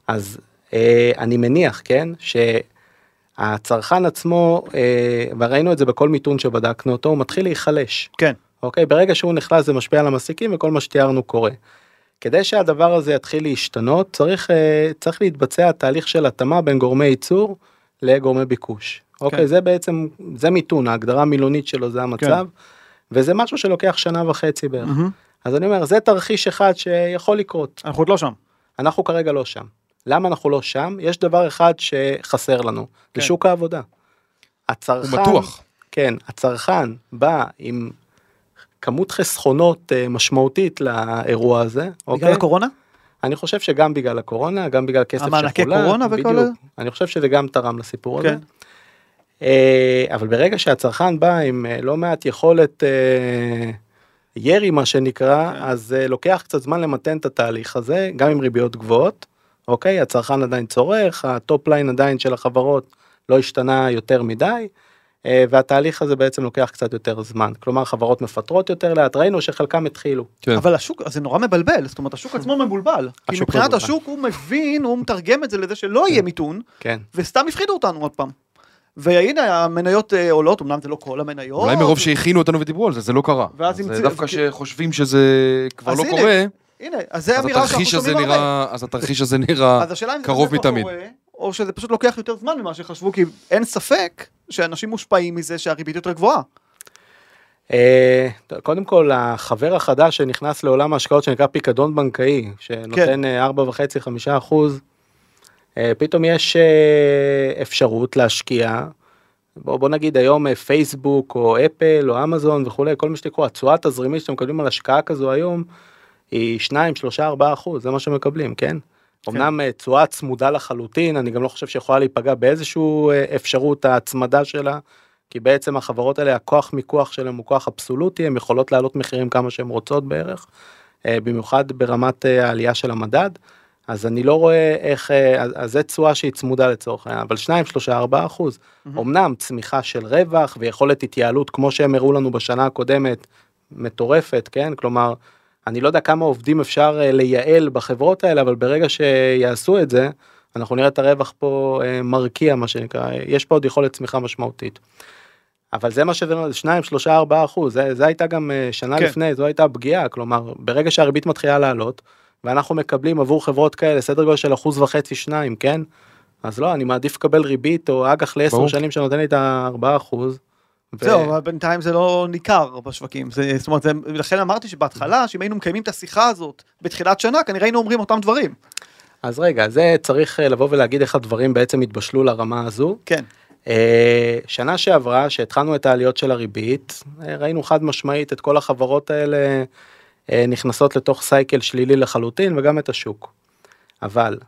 אז אה, אני מניח, כן, שהצרכן עצמו, אה, וראינו את זה בכל מיתון שבדקנו אותו, הוא מתחיל להיחלש. כן. אוקיי? ברגע שהוא נחלש זה משפיע על המעסיקים וכל מה שתיארנו קורה. כדי שהדבר הזה יתחיל להשתנות, צריך, אה, צריך להתבצע תהליך של התאמה בין גורמי ייצור לגורמי ביקוש. אוקיי, כן. זה בעצם, זה מיתון, ההגדרה המילונית שלו זה המצב, וזה משהו שלוקח שנה וחצי בערך. מהמם. אז אני אומר, זה תרחיש אחד שיכול לקרות. אנחנו עוד לא שם. אנחנו כרגע לא שם. למה אנחנו לא שם? יש דבר אחד שחסר לנו, כן. שוק העבודה. הוא הצרכן, מתוח. כן, הצרכן בא עם כמות חסכונות אה, משמעותית לאירוע הזה, בגלל אוקיי? הקורונה? אני חושב שגם בגלל הקורונה, גם בגלל כסף שחולק, המענקי קורונה וכל בדיוק. זה? אני חושב שזה גם תרם לסיפור הזה. כן. אה, אבל ברגע שהצרכן בא עם אה, לא מעט יכולת ירי מה שנקרא, כן. אז לוקח קצת זמן למתן את התהליך הזה, גם עם ריביות גבוהות, אוקיי? הצרכן עדיין צורך, ה top line עדיין של החברות לא השתנה יותר מדי. אה, והתהליך הזה בעצם לוקח קצת יותר זמן, כלומר חברות מפטרות יותר לאט, ראינו שחלקם התחילו. כן. אבל השוק, אז זה נורא מבלבל, זאת אומרת, השוק עצמו מבולבל. כי השוק מבחינת מבולבל. השוק הוא מבין, הוא מתרגם את זה לזה שלא יהיה מיתון, כן. וסתם הפחידו אותנו עוד פעם. והנה המניות אה, עולות, אמנם זה לא כל המניות. אולי מרוב שהכינו אותנו ודיברו על זה, זה לא קרה. אז המציא- דווקא שחושבים שזה כבר לא קורה, הנה, אז זה אז אמירה שאנחנו שומעים הרבה. נראה, אז התרחיש הזה נראה אז השאלה אם זה קרוב לא מתמיד. קורה, או שזה פשוט לוקח יותר זמן ממה שחשבו, כי אין ספק שאנשים מושפעים מזה שהריבית יותר גבוהה. אה, קודם כל החבר החדש שנכנס לעולם ההשקעות שנקרא פיקדון בנקאי שנותן אה, 4.5-5 אחוז אה, פתאום יש אה, אפשרות להשקיע. בוא, בוא נגיד היום אה, פייסבוק או אפל או אמזון וכולי כל מה שתקראו התשואה התזרימית שאתם מקבלים על השקעה כזו היום היא 2 3 4 אחוז זה מה שמקבלים כן. אמנם אה, תשואה צמודה לחלוטין אני גם לא חושב שיכולה להיפגע באיזשהו אה, אפשרות ההצמדה שלה. כי בעצם החברות האלה הכוח מיקוח שלהם הוא כוח אבסולוטי הן יכולות להעלות מחירים כמה שהן רוצות בערך. אה, במיוחד ברמת העלייה של המדד. אז אני לא רואה איך אז, זה תשואה שהיא צמודה לצורך העניין אבל 2 3 4 אחוז אמנם צמיחה של רווח ויכולת התייעלות כמו שהם הראו לנו בשנה הקודמת מטורפת כן כלומר אני לא יודע כמה עובדים אפשר אה, לייעל בחברות האלה אבל ברגע שיעשו את זה אנחנו נראה את הרווח פה אה, מרקיע מה שנקרא יש פה עוד יכולת צמיחה משמעותית. אבל זה מה שזה 2 3 4 אחוז זה, זה הייתה גם אה, שנה כן. לפני זו הייתה פגיעה כלומר ברגע שהריבית מתחילה לעלות ואנחנו מקבלים עבור חברות כאלה סדר גודל של אחוז וחצי שניים כן אז לא אני מעדיף לקבל ריבית או אג"ח לעשר. שנים שנותן לי את הארבעה אחוז. ו- זהו, אבל בינתיים זה לא ניכר בשווקים. זה, זאת אומרת, זה, לכן אמרתי שבהתחלה, שאם היינו מקיימים את השיחה הזאת בתחילת שנה, כנראה היינו אומרים אותם דברים. אז רגע זה צריך אה, לבוא ולהגיד איך הדברים בעצם התבשלו לרמה הזו. כן. אה, שנה שעברה שהתחלנו את העליות של הריבית אה, ראינו חד משמעית את כל החברות האלה נכנסות לתוך סייקל שלילי לחלוטין וגם את השוק. אבל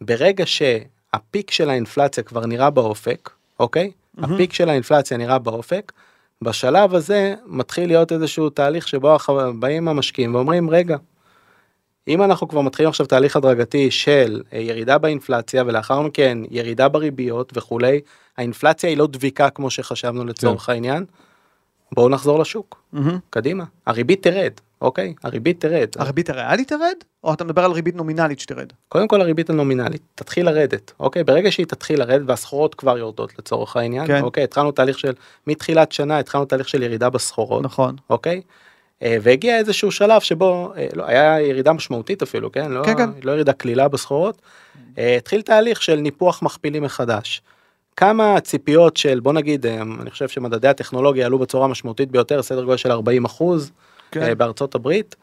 ברגע שהפיק של האינפלציה כבר נראה באופק אוקיי מהמם. הפיק של האינפלציה נראה באופק בשלב הזה מתחיל להיות איזשהו תהליך שבו באים המשקיעים ואומרים רגע. אם אנחנו כבר מתחילים עכשיו תהליך הדרגתי של אה, ירידה באינפלציה ולאחר מכן ירידה בריביות וכולי, האינפלציה היא לא דביקה כמו שחשבנו לצורך העניין, בואו נחזור לשוק, מהמם. קדימה. הריבית תרד, אוקיי? הריבית תרד. הריבית הריאלית תרד? או אתה מדבר על ריבית נומינלית שתרד? קודם כל הריבית הנומינלית תתחיל לרדת, אוקיי? ברגע שהיא תתחיל לרדת והסחורות כבר יורדות לצורך העניין, כן. אוקיי? התחלנו תהליך של, מתחילת שנה התחלנו תהליך של ירידה בסחורות. נכון. אוקיי? אה, והגיע איזשהו שלב שבו אה, לא, היה ירידה משמעותית אפילו כן לא, כן, כן. לא ירידה קלילה בסחורות. אה, התחיל תהליך של ניפוח מכפילים מחדש. כמה ציפיות של בוא נגיד אני חושב שמדדי הטכנולוגיה עלו בצורה משמעותית ביותר סדר גודל של 40 אחוז כן. בארצות הברית.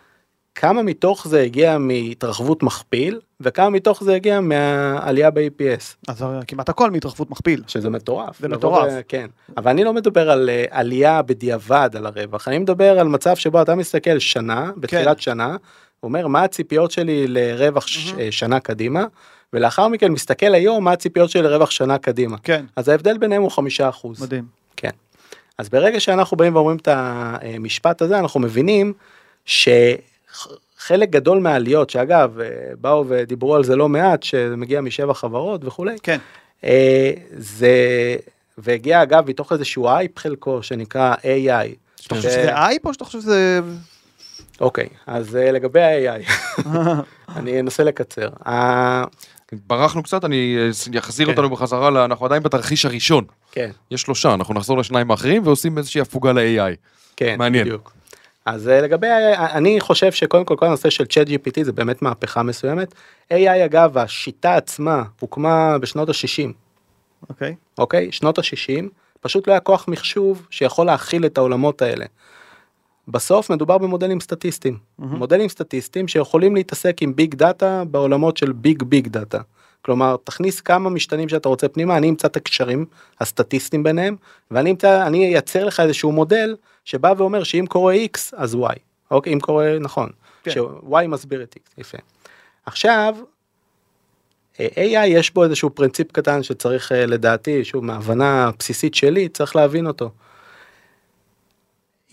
כמה מתוך זה הגיע מהתרחבות מכפיל וכמה מתוך זה הגיע מהעלייה ב-EPS אז כמעט הכל מהתרחבות מכפיל. שזה מטורף. זה מטורף. ו- כן. אבל אני לא מדבר על אה, עלייה בדיעבד על הרווח, אני מדבר על מצב שבו אתה מסתכל שנה, בתחילת כן. שנה, אומר מה הציפיות שלי לרווח ש- אה, שנה קדימה, ולאחר מכן מסתכל היום מה הציפיות שלי לרווח שנה קדימה. כן. אז ההבדל ביניהם הוא חמישה אחוז. מדהים. אז ברגע שאנחנו באים ואומרים את המשפט הזה אנחנו מבינים שחלק גדול מהעליות שאגב אה, באו ודיברו על זה לא מעט שמגיע משבע חברות וכולי כן. אה, זה והגיע אגב מתוך איזשהו אייפ חלקו שנקרא AI. אתה חושב שזה אייפ או שאתה חושב שזה... אוקיי אז אה, לגבי ה-AI אני אנסה לקצר. ברחנו קצת, אני אחזיר כן. אותנו בחזרה, אנחנו עדיין בתרחיש הראשון. כן יש שלושה, אנחנו נחזור לשניים האחרים ועושים איזושהי הפוגה ל-AI. כן מעניין. בדיוק. אז אה, לגבי ה- אני חושב שקודם כל כל הנושא של צ'אט GPT זה באמת מהפכה מסוימת. AI אגב השיטה עצמה הוקמה בשנות ה-60 אוקיי. אוקיי? שנות ה-60, פשוט לא היה כוח מחשוב שיכול להכיל את העולמות האלה. בסוף מדובר במודלים סטטיסטיים. מהמם. מודלים סטטיסטיים שיכולים להתעסק עם big data בעולמות של big big data. כלומר, תכניס כמה משתנים שאתה רוצה פנימה, אני אמצא את הקשרים הסטטיסטיים ביניהם, ואני אמצא, אני אייצר לך איזשהו מודל שבא ואומר שאם קורה x אז y, אוקיי, אם קורה, נכון, כן. ש-y מסביר את x, יפה. עכשיו, AI יש בו איזשהו פרינציפ קטן שצריך אה, לדעתי, שהוא מהבנה בסיסית שלי, צריך להבין אותו.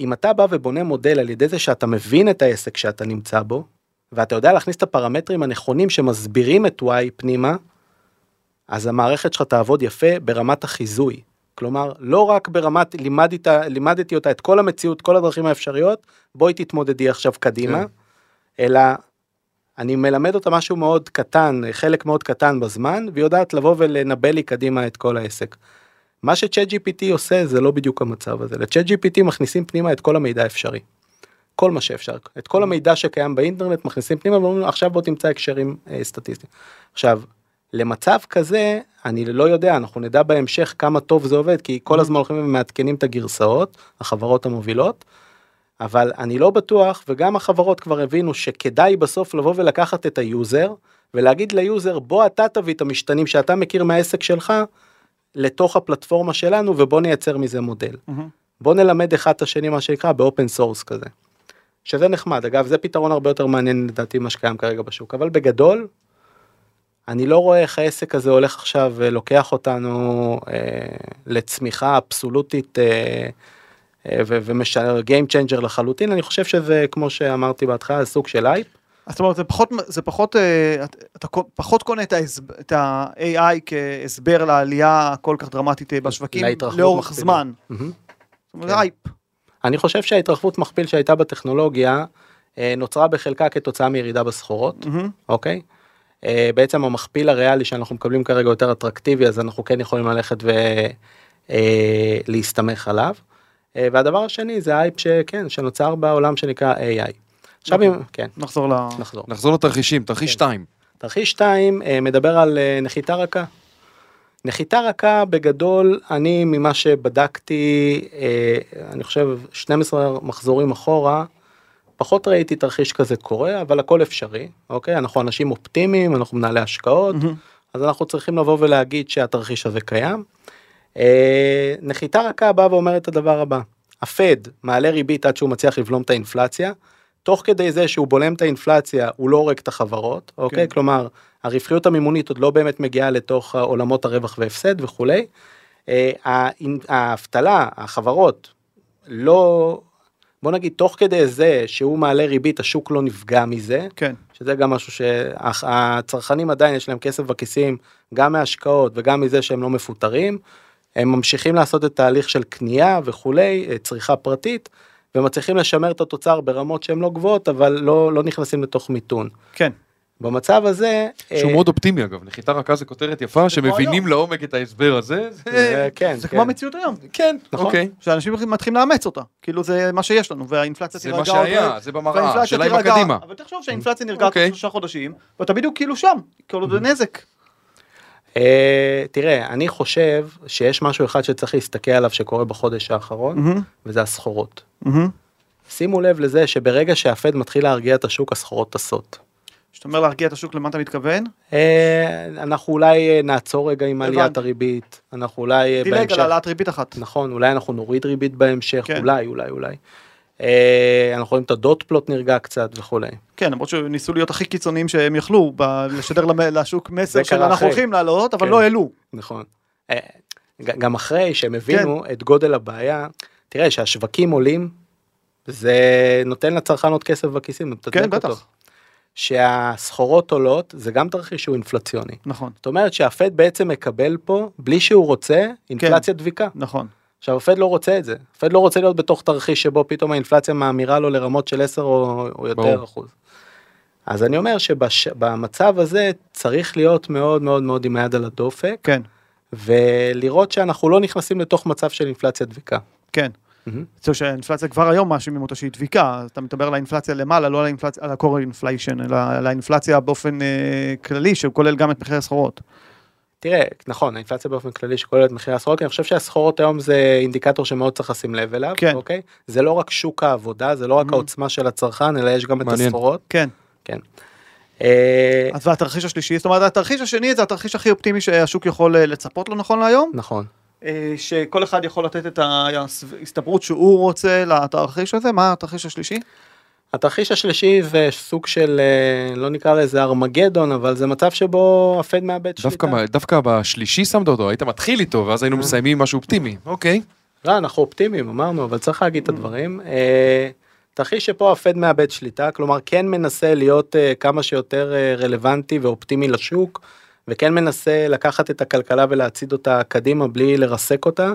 אם אתה בא ובונה מודל על ידי זה שאתה מבין את העסק שאתה נמצא בו, ואתה יודע להכניס את הפרמטרים הנכונים שמסבירים את Y פנימה, אז המערכת שלך תעבוד יפה ברמת החיזוי. כלומר, לא רק ברמת לימדת, לימדתי אותה את כל המציאות, כל הדרכים האפשריות, בואי תתמודדי עכשיו קדימה, כן. אלא אני מלמד אותה משהו מאוד קטן, חלק מאוד קטן בזמן, והיא יודעת לבוא ולנבא לי קדימה את כל העסק. מה שצ'אט GPT עושה זה לא בדיוק המצב הזה. לצ'אט GPT מכניסים פנימה את כל המידע האפשרי. כל מה שאפשר. את כל המידע שקיים באינטרנט מכניסים פנימה ואומרים עכשיו בוא תמצא הקשרים אה, סטטיסטיים. עכשיו, למצב כזה אני לא יודע אנחנו נדע בהמשך כמה טוב זה עובד כי כל הזמן הולכים ומעדכנים את הגרסאות החברות המובילות. אבל אני לא בטוח וגם החברות כבר הבינו שכדאי בסוף לבוא ולקחת את ה user ולהגיד ל user בוא אתה תביא את המשתנים שאתה מכיר מהעסק שלך לתוך הפלטפורמה שלנו ובוא נייצר מזה מודל. מהמם. בוא נלמד אחד את השני מה שנקרא ב open source כזה. שזה נחמד אגב זה פתרון הרבה יותר מעניין לדעתי מה שקיים כרגע בשוק אבל בגדול. אני לא רואה איך העסק הזה הולך עכשיו ולוקח אותנו אה, לצמיחה אבסולוטית אה, אה, ומשנה Game Changer לחלוטין אני חושב שזה כמו שאמרתי בהתחלה סוג של אייפ. זאת אומרת זה פחות זה פחות אה, אתה- פחות קונה את ההסב- את ה-AI כהסבר לעלייה הכל כך דרמטית אה, בשווקים לאורך. זמן. מהמם. זאת אומרת, כן. אייפ. אני חושב שההתרחבות מכפיל שהייתה בטכנולוגיה אה, נוצרה בחלקה כתוצאה מירידה בסחורות. מהמם. אוקיי? אה, בעצם המכפיל הריאלי שאנחנו מקבלים כרגע יותר אטרקטיבי אז אנחנו כן יכולים ללכת ולהסתמך עליו. אה, והדבר השני זה האייפ שכן שנוצר בעולם שנקרא AI. עכשיו אם כן נחזור ל... נחזור. נחזור לתרחישים, תרחיש כן. 2. תרחיש 2 מדבר על נחיתה רכה. נחיתה רכה בגדול אני ממה שבדקתי אה, אני חושב 12 מחזורים אחורה פחות ראיתי תרחיש כזה קורה אבל הכל אפשרי אוקיי אנחנו אנשים אופטימיים אנחנו מנהלי השקעות מהמם. אז אנחנו צריכים לבוא ולהגיד שהתרחיש הזה קיים. אה, נחיתה רכה באה ואומרת את הדבר הבא הפד מעלה ריבית עד שהוא מצליח לבלום את האינפלציה. תוך כדי זה שהוא בולם את האינפלציה הוא לא הורג את החברות אוקיי כן. כלומר הרווחיות המימונית עוד לא באמת מגיעה לתוך עולמות הרווח והפסד וכולי. אה, האבטלה החברות לא בוא נגיד תוך כדי זה שהוא מעלה ריבית השוק לא נפגע מזה כן. שזה גם משהו שהצרכנים עדיין יש להם כסף בכיסים גם מהשקעות וגם מזה שהם לא מפוטרים. הם ממשיכים לעשות את תהליך של קנייה וכולי אה, צריכה פרטית ומצליחים לשמר את התוצר ברמות שהן לא גבוהות אבל לא לא נכנסים לתוך מיתון. כן. במצב הזה שהוא אה, מאוד אופטימי אגב, נחיתה רכה זה כותרת יפה, שמבינים. לעומק את ההסבר הזה. זה- זה- כן זה כן. כמו המציאות היום. כן, נכון. אוקיי. שאנשים מתחילים לאמץ אותה. כאילו זה מה שיש לנו והאינפלציה זה תירגע. מה עוד שהיה, זה במראה, השאלה אם. הקדימה. אבל תחשוב שהאינפלציה נרגעת אוקיי. שלושה חודשים ואתה בדיוק כאילו שם. עוד זה נזק. אה, תראה אני חושב שיש משהו אחד שצריך להסתכל עליו שקורה בחודש האחרון מהמם. וזה הסחורות. מהמם. שימו לב לזה שברגע שהפד מתחיל להרגיע את השוק הסחורות טסות. כשאתה אומר להרגיע את השוק למה אתה מתכוון? אה, אנחנו אולי אה, נעצור רגע עם עליית. הריבית אנחנו אולי דילג בהמשך על העלאת ריבית אחת. נכון אולי אנחנו נוריד ריבית בהמשך כן. אולי אולי אולי. אה, אנחנו רואים את הדוט פלוט נרגע קצת וכולי. כן למרות שניסו להיות הכי קיצוניים שהם יכלו ב- לשדר לשוק מסר של אנחנו. הולכים לעלות אבל כן. לא העלו. נכון. אה, גם אחרי שהם הבינו את גודל הבעיה תראה שהשווקים עולים זה נותן לצרכן עוד כסף בכיסים. כן אותו. בטח. שהסחורות עולות זה גם תרחיש שהוא אינפלציוני. נכון זאת אומרת שהפד בעצם מקבל פה בלי שהוא רוצה אינפלציה דביקה. נכון. עכשיו הפד לא רוצה את זה, הפד לא רוצה להיות בתוך תרחיש שבו פתאום האינפלציה מאמירה לו לרמות של 10 או, או יותר ברור. אחוז. אז אני אומר שבמצב הזה צריך להיות מאוד מאוד מאוד עם היד על הדופק כן ולראות שאנחנו לא נכנסים לתוך מצב של אינפלציה דביקה. כן. מהמם. זהו שהאינפלציה כבר היום מאשימים אותה שהיא דביקה, אתה מדבר על האינפלציה למעלה, לא על ה-core inflation, אלא על האינפלציה באופן אה, כללי, שכולל גם את מחירי הסחורות. תראה, נכון, האינפלציה באופן כללי שכוללת מחירי הסחורות, אני חושב שהסחורות היום זה אינדיקטור שמאוד צריך לשים לב אליו, כן. אוקיי? זה לא רק שוק העבודה, זה לא רק Mhm. העוצמה של הצרכן, אלא יש גם את מעניין. הסחורות. כן. כן. אה, אז והתרחיש השלישי, זאת אומרת התרחיש השני זה התרחיש הכי אופטימי שהשוק יכול אה, לצפות לו נכון להיום, נכון. אה, שכל אחד יכול לתת את ההסתברות שהוא רוצה לתרחיש הזה, מה התרחיש השלישי? התרחיש השלישי זה סוג של, אה, לא נקרא לזה ארמגדון, אבל זה מצב שבו הפד מאבד שליטה. דווקא, מה- דווקא בשלישי שמת אותו, היית מתחיל איתו, ואז היינו מסיימים עם משהו אופטימי. אוקיי. לא, אנחנו אופטימיים, אמרנו, אבל צריך להגיד את הדברים. אה, תרחיש שפה הפד מאבד שליטה, כלומר כן מנסה להיות אה, כמה שיותר אה, רלוונטי ואופטימי לשוק, וכן מנסה לקחת את הכלכלה ולהצעיד אותה קדימה בלי לרסק אותה.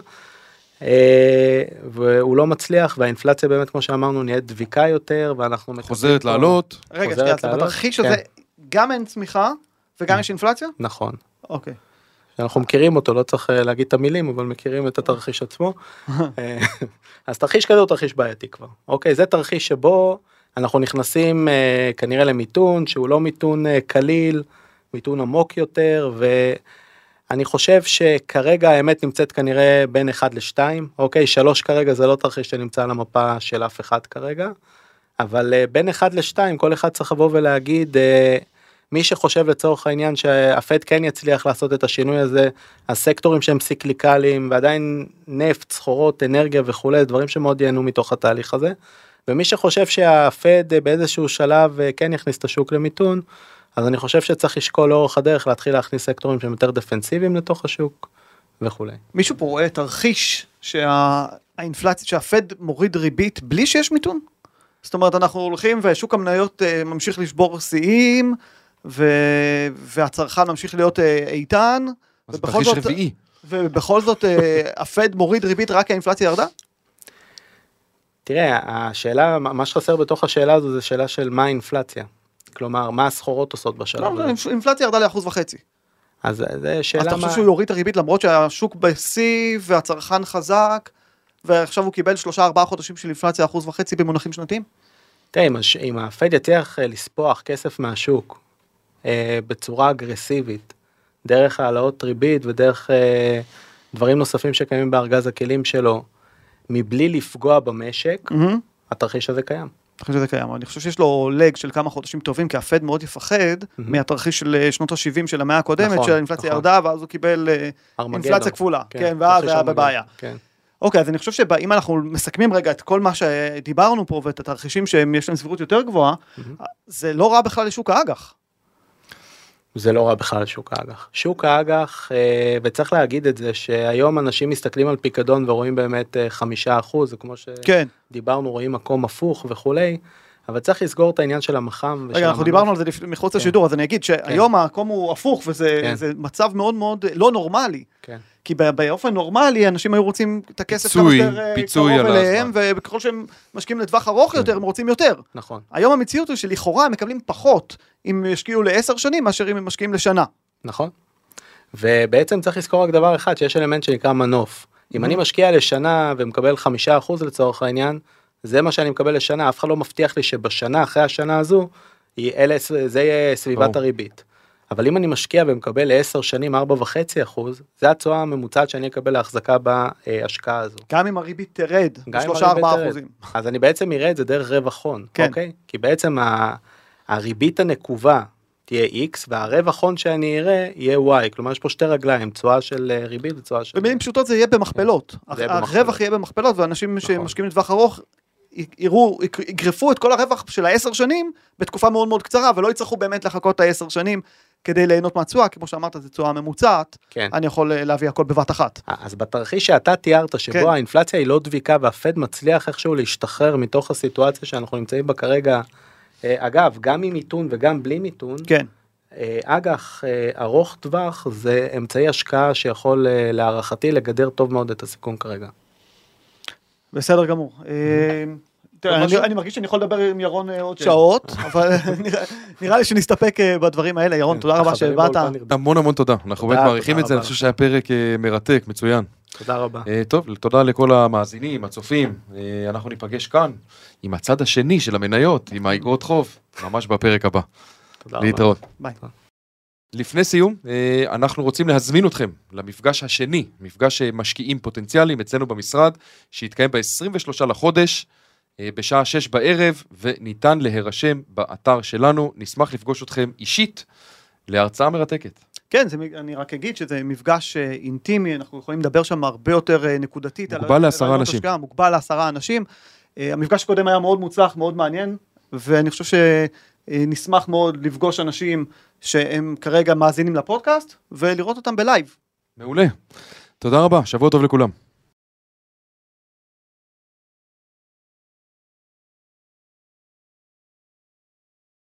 אה, והוא לא מצליח, והאינפלציה באמת, כמו שאמרנו, נהיית דביקה יותר, ואנחנו... חוזרת לעלות. רגע, שנייה, לעלות? בתרחיש כן. הזה גם אין צמיחה וגם יש אינפלציה? נכון. אוקיי. אנחנו מכירים אותו, לא צריך אה, להגיד את המילים, אבל מכירים את התרחיש עצמו. אה, אז תרחיש כזה הוא תרחיש בעייתי כבר. אוקיי, זה תרחיש שבו אנחנו נכנסים אה, כנראה למיתון שהוא לא מיתון קליל, מיתון עמוק יותר, ואני חושב שכרגע האמת נמצאת כנראה בין 1 ל-2, אוקיי, 3 כרגע זה לא תרחיש שנמצא על המפה של אף אחד כרגע, אבל אה, בין 1 ל-2 כל אחד צריך לבוא ולהגיד, אה, מי שחושב לצורך העניין שהפד כן יצליח לעשות את השינוי הזה, הסקטורים שהם סיקליקליים ועדיין נפט, סחורות, אנרגיה וכולי, דברים שמאוד ייהנו מתוך התהליך הזה. ומי שחושב שהפד אה, באיזשהו שלב כן יכניס את השוק למיתון, אז אני חושב שצריך לשקול לאורך הדרך להתחיל להכניס סקטורים שהם יותר דפנסיביים לתוך השוק וכולי. מישהו פה רואה תרחיש שהאינפלציה, שהפד מוריד ריבית בלי שיש מיתון? זאת אומרת, אנחנו הולכים ושוק המניות אה, ממשיך לשבור שיאים, ו... והצרכן ממשיך להיות אה, איתן, אז ובכל תרחיש זאת, רביעי. ובכל זאת אה, הפד מוריד ריבית רק כי האינפלציה ירדה? תראה, השאלה, מה שחסר בתוך השאלה הזו זה שאלה של מה האינפלציה. כלומר, מה הסחורות עושות בשלב לא, הזה. האינפלציה ירדה לאחוז וחצי. אז זה אז שאלה אתה מה... חושב שהוא יוריד את הריבית למרות שהשוק בשיא והצרכן חזק, ועכשיו הוא קיבל שלושה ארבעה חודשים של אינפלציה אחוז וחצי במונחים שנתיים? תראה, אם, הפד יצליח אה, לספוח כסף מהשוק אה, בצורה אגרסיבית, דרך העלאות ריבית ודרך אה, דברים נוספים שקיימים בארגז הכלים שלו, מבלי לפגוע במשק. התרחיש הזה קיים. חושב שזה קיים, אני חושב שיש לו לג של כמה חודשים טובים, כי הפד מאוד יפחד מהתרחיש של אה, שנות ה-70 של המאה הקודמת, נכון, שהאינפלציה נכון. ירדה, ואז הוא קיבל אה, ארמגדון. אינפלציה כפולה, כן, ואז תרחיש היה בבעיה. כן. אוקיי, אז אני חושב שאם אנחנו מסכמים רגע את כל מה שדיברנו פה ואת התרחישים שיש להם סבירות יותר גבוהה, זה לא רע בכלל לשוק האג"ח. זה לא רע בכלל שוק האג"ח. שוק האג"ח, אה, וצריך להגיד את זה, שהיום אנשים מסתכלים על פיקדון ורואים באמת אה, חמישה אחוז, זה כמו כן. שדיברנו, רואים מקום הפוך וכולי, אבל צריך לסגור את העניין של המח"מ. רגע, אנחנו. דיברנו על זה לפ- מחוץ כן. לשידור, אז אני אגיד שהיום המקום הוא הפוך, וזה כן. זה מצב מאוד מאוד לא נורמלי. כן. כי באופן נורמלי אנשים היו רוצים את הכסף כמה פיצוי, שיותר אה, פיצוי קרוב אליהם. כן. וככל שהם משקיעים לטווח ארוך יותר, הם רוצים יותר. נכון, היום המציאות היא שלכאורה הם מקבלים פחות אם ישקיעו לעשר שנים מאשר אם הם משקיעים לשנה. נכון. ובעצם צריך לזכור רק דבר אחד, שיש אלמנט שנקרא מנוף. אם אני משקיע לשנה ומקבל חמישה אחוז לצורך העניין, זה מה שאני מקבל לשנה, אף אחד לא מבטיח לי שבשנה אחרי השנה הזו, אלה, זה יהיה סביבת. הריבית. אבל אם אני משקיע ומקבל לעשר שנים ארבע וחצי אחוז, זה התשואה הממוצעת שאני אקבל להחזקה בהשקעה הזו. גם אם הריבית תרד גם אם בשלושה הריבית ארבעה תרד. אחוזים. אז אני בעצם אראה את זה דרך רווח הון, כן. אוקיי? כי בעצם ה- הריבית הנקובה תהיה x והרווח הון שאני אראה יהיה y, כלומר יש פה שתי רגליים, תשואה של אה, ריבית ותשואה של... במילים פשוטות זה יהיה במכפלות. זה הרווח. יהיה במכפלות, ואנשים נכון. שמשקיעים לטווח ארוך יראו, יגרפו את כל הרווח של העשר שנים בתקופה מאוד מאוד קצרה, ולא יצטרכו באמת לחכות את העשר שנים כדי ליהנות מהתשואה, כמו שאמרת, זו תשואה ממוצעת, כן. אני יכול אה, להביא הכל בבת אחת. אז בתרחיש שאתה תיארת, שבו כן. האינפלציה היא לא דביקה והפד מצליח איכשהו להשתחרר מתוך הסיטואציה שאנחנו נמצאים בה כרגע, אה, אגב, גם עם מיתון וגם בלי מיתון, כן. אה, אג"ח אה, ארוך טווח זה אמצעי השקעה שיכול אה, להערכתי לגדר טוב מאוד את הסיכון כרגע. בסדר גמור. אני- מרגיש שאני יכול לדבר עם ירון אה, עוד כן. שעות, אבל נראה- לי שנסתפק אה, בדברים האלה. ירון, תודה רבה שבאת. המון המון תודה, אנחנו באמת מעריכים את זה, אני חושב. שהיה פרק אה, מרתק, מצוין. תודה רבה. טוב, תודה לכל המאזינים, הצופים. אנחנו ניפגש כאן עם הצד השני של המניות, עם האגרות חוב, ממש בפרק הבא. תודה רבה. להתראות. ביי. לפני סיום, אנחנו רוצים להזמין אתכם למפגש השני, מפגש משקיעים פוטנציאליים אצלנו במשרד, שיתקיים ב-23 לחודש, בשעה שש בערב, וניתן להירשם באתר שלנו. נשמח לפגוש אתכם אישית להרצאה מרתקת. כן, זה, אני רק אגיד שזה מפגש אה, אינטימי, אנחנו יכולים לדבר שם הרבה יותר אה, נקודתית. על מוגבל לעשרה רעיונות אנשים. השקעה, מוגבל לעשרה אנשים. אה, המפגש הקודם היה מאוד מוצלח, מאוד מעניין, ואני חושב שנשמח מאוד לפגוש אנשים שהם כרגע מאזינים לפודקאסט, ולראות אותם בלייב. מעולה. תודה רבה, שבוע טוב לכולם.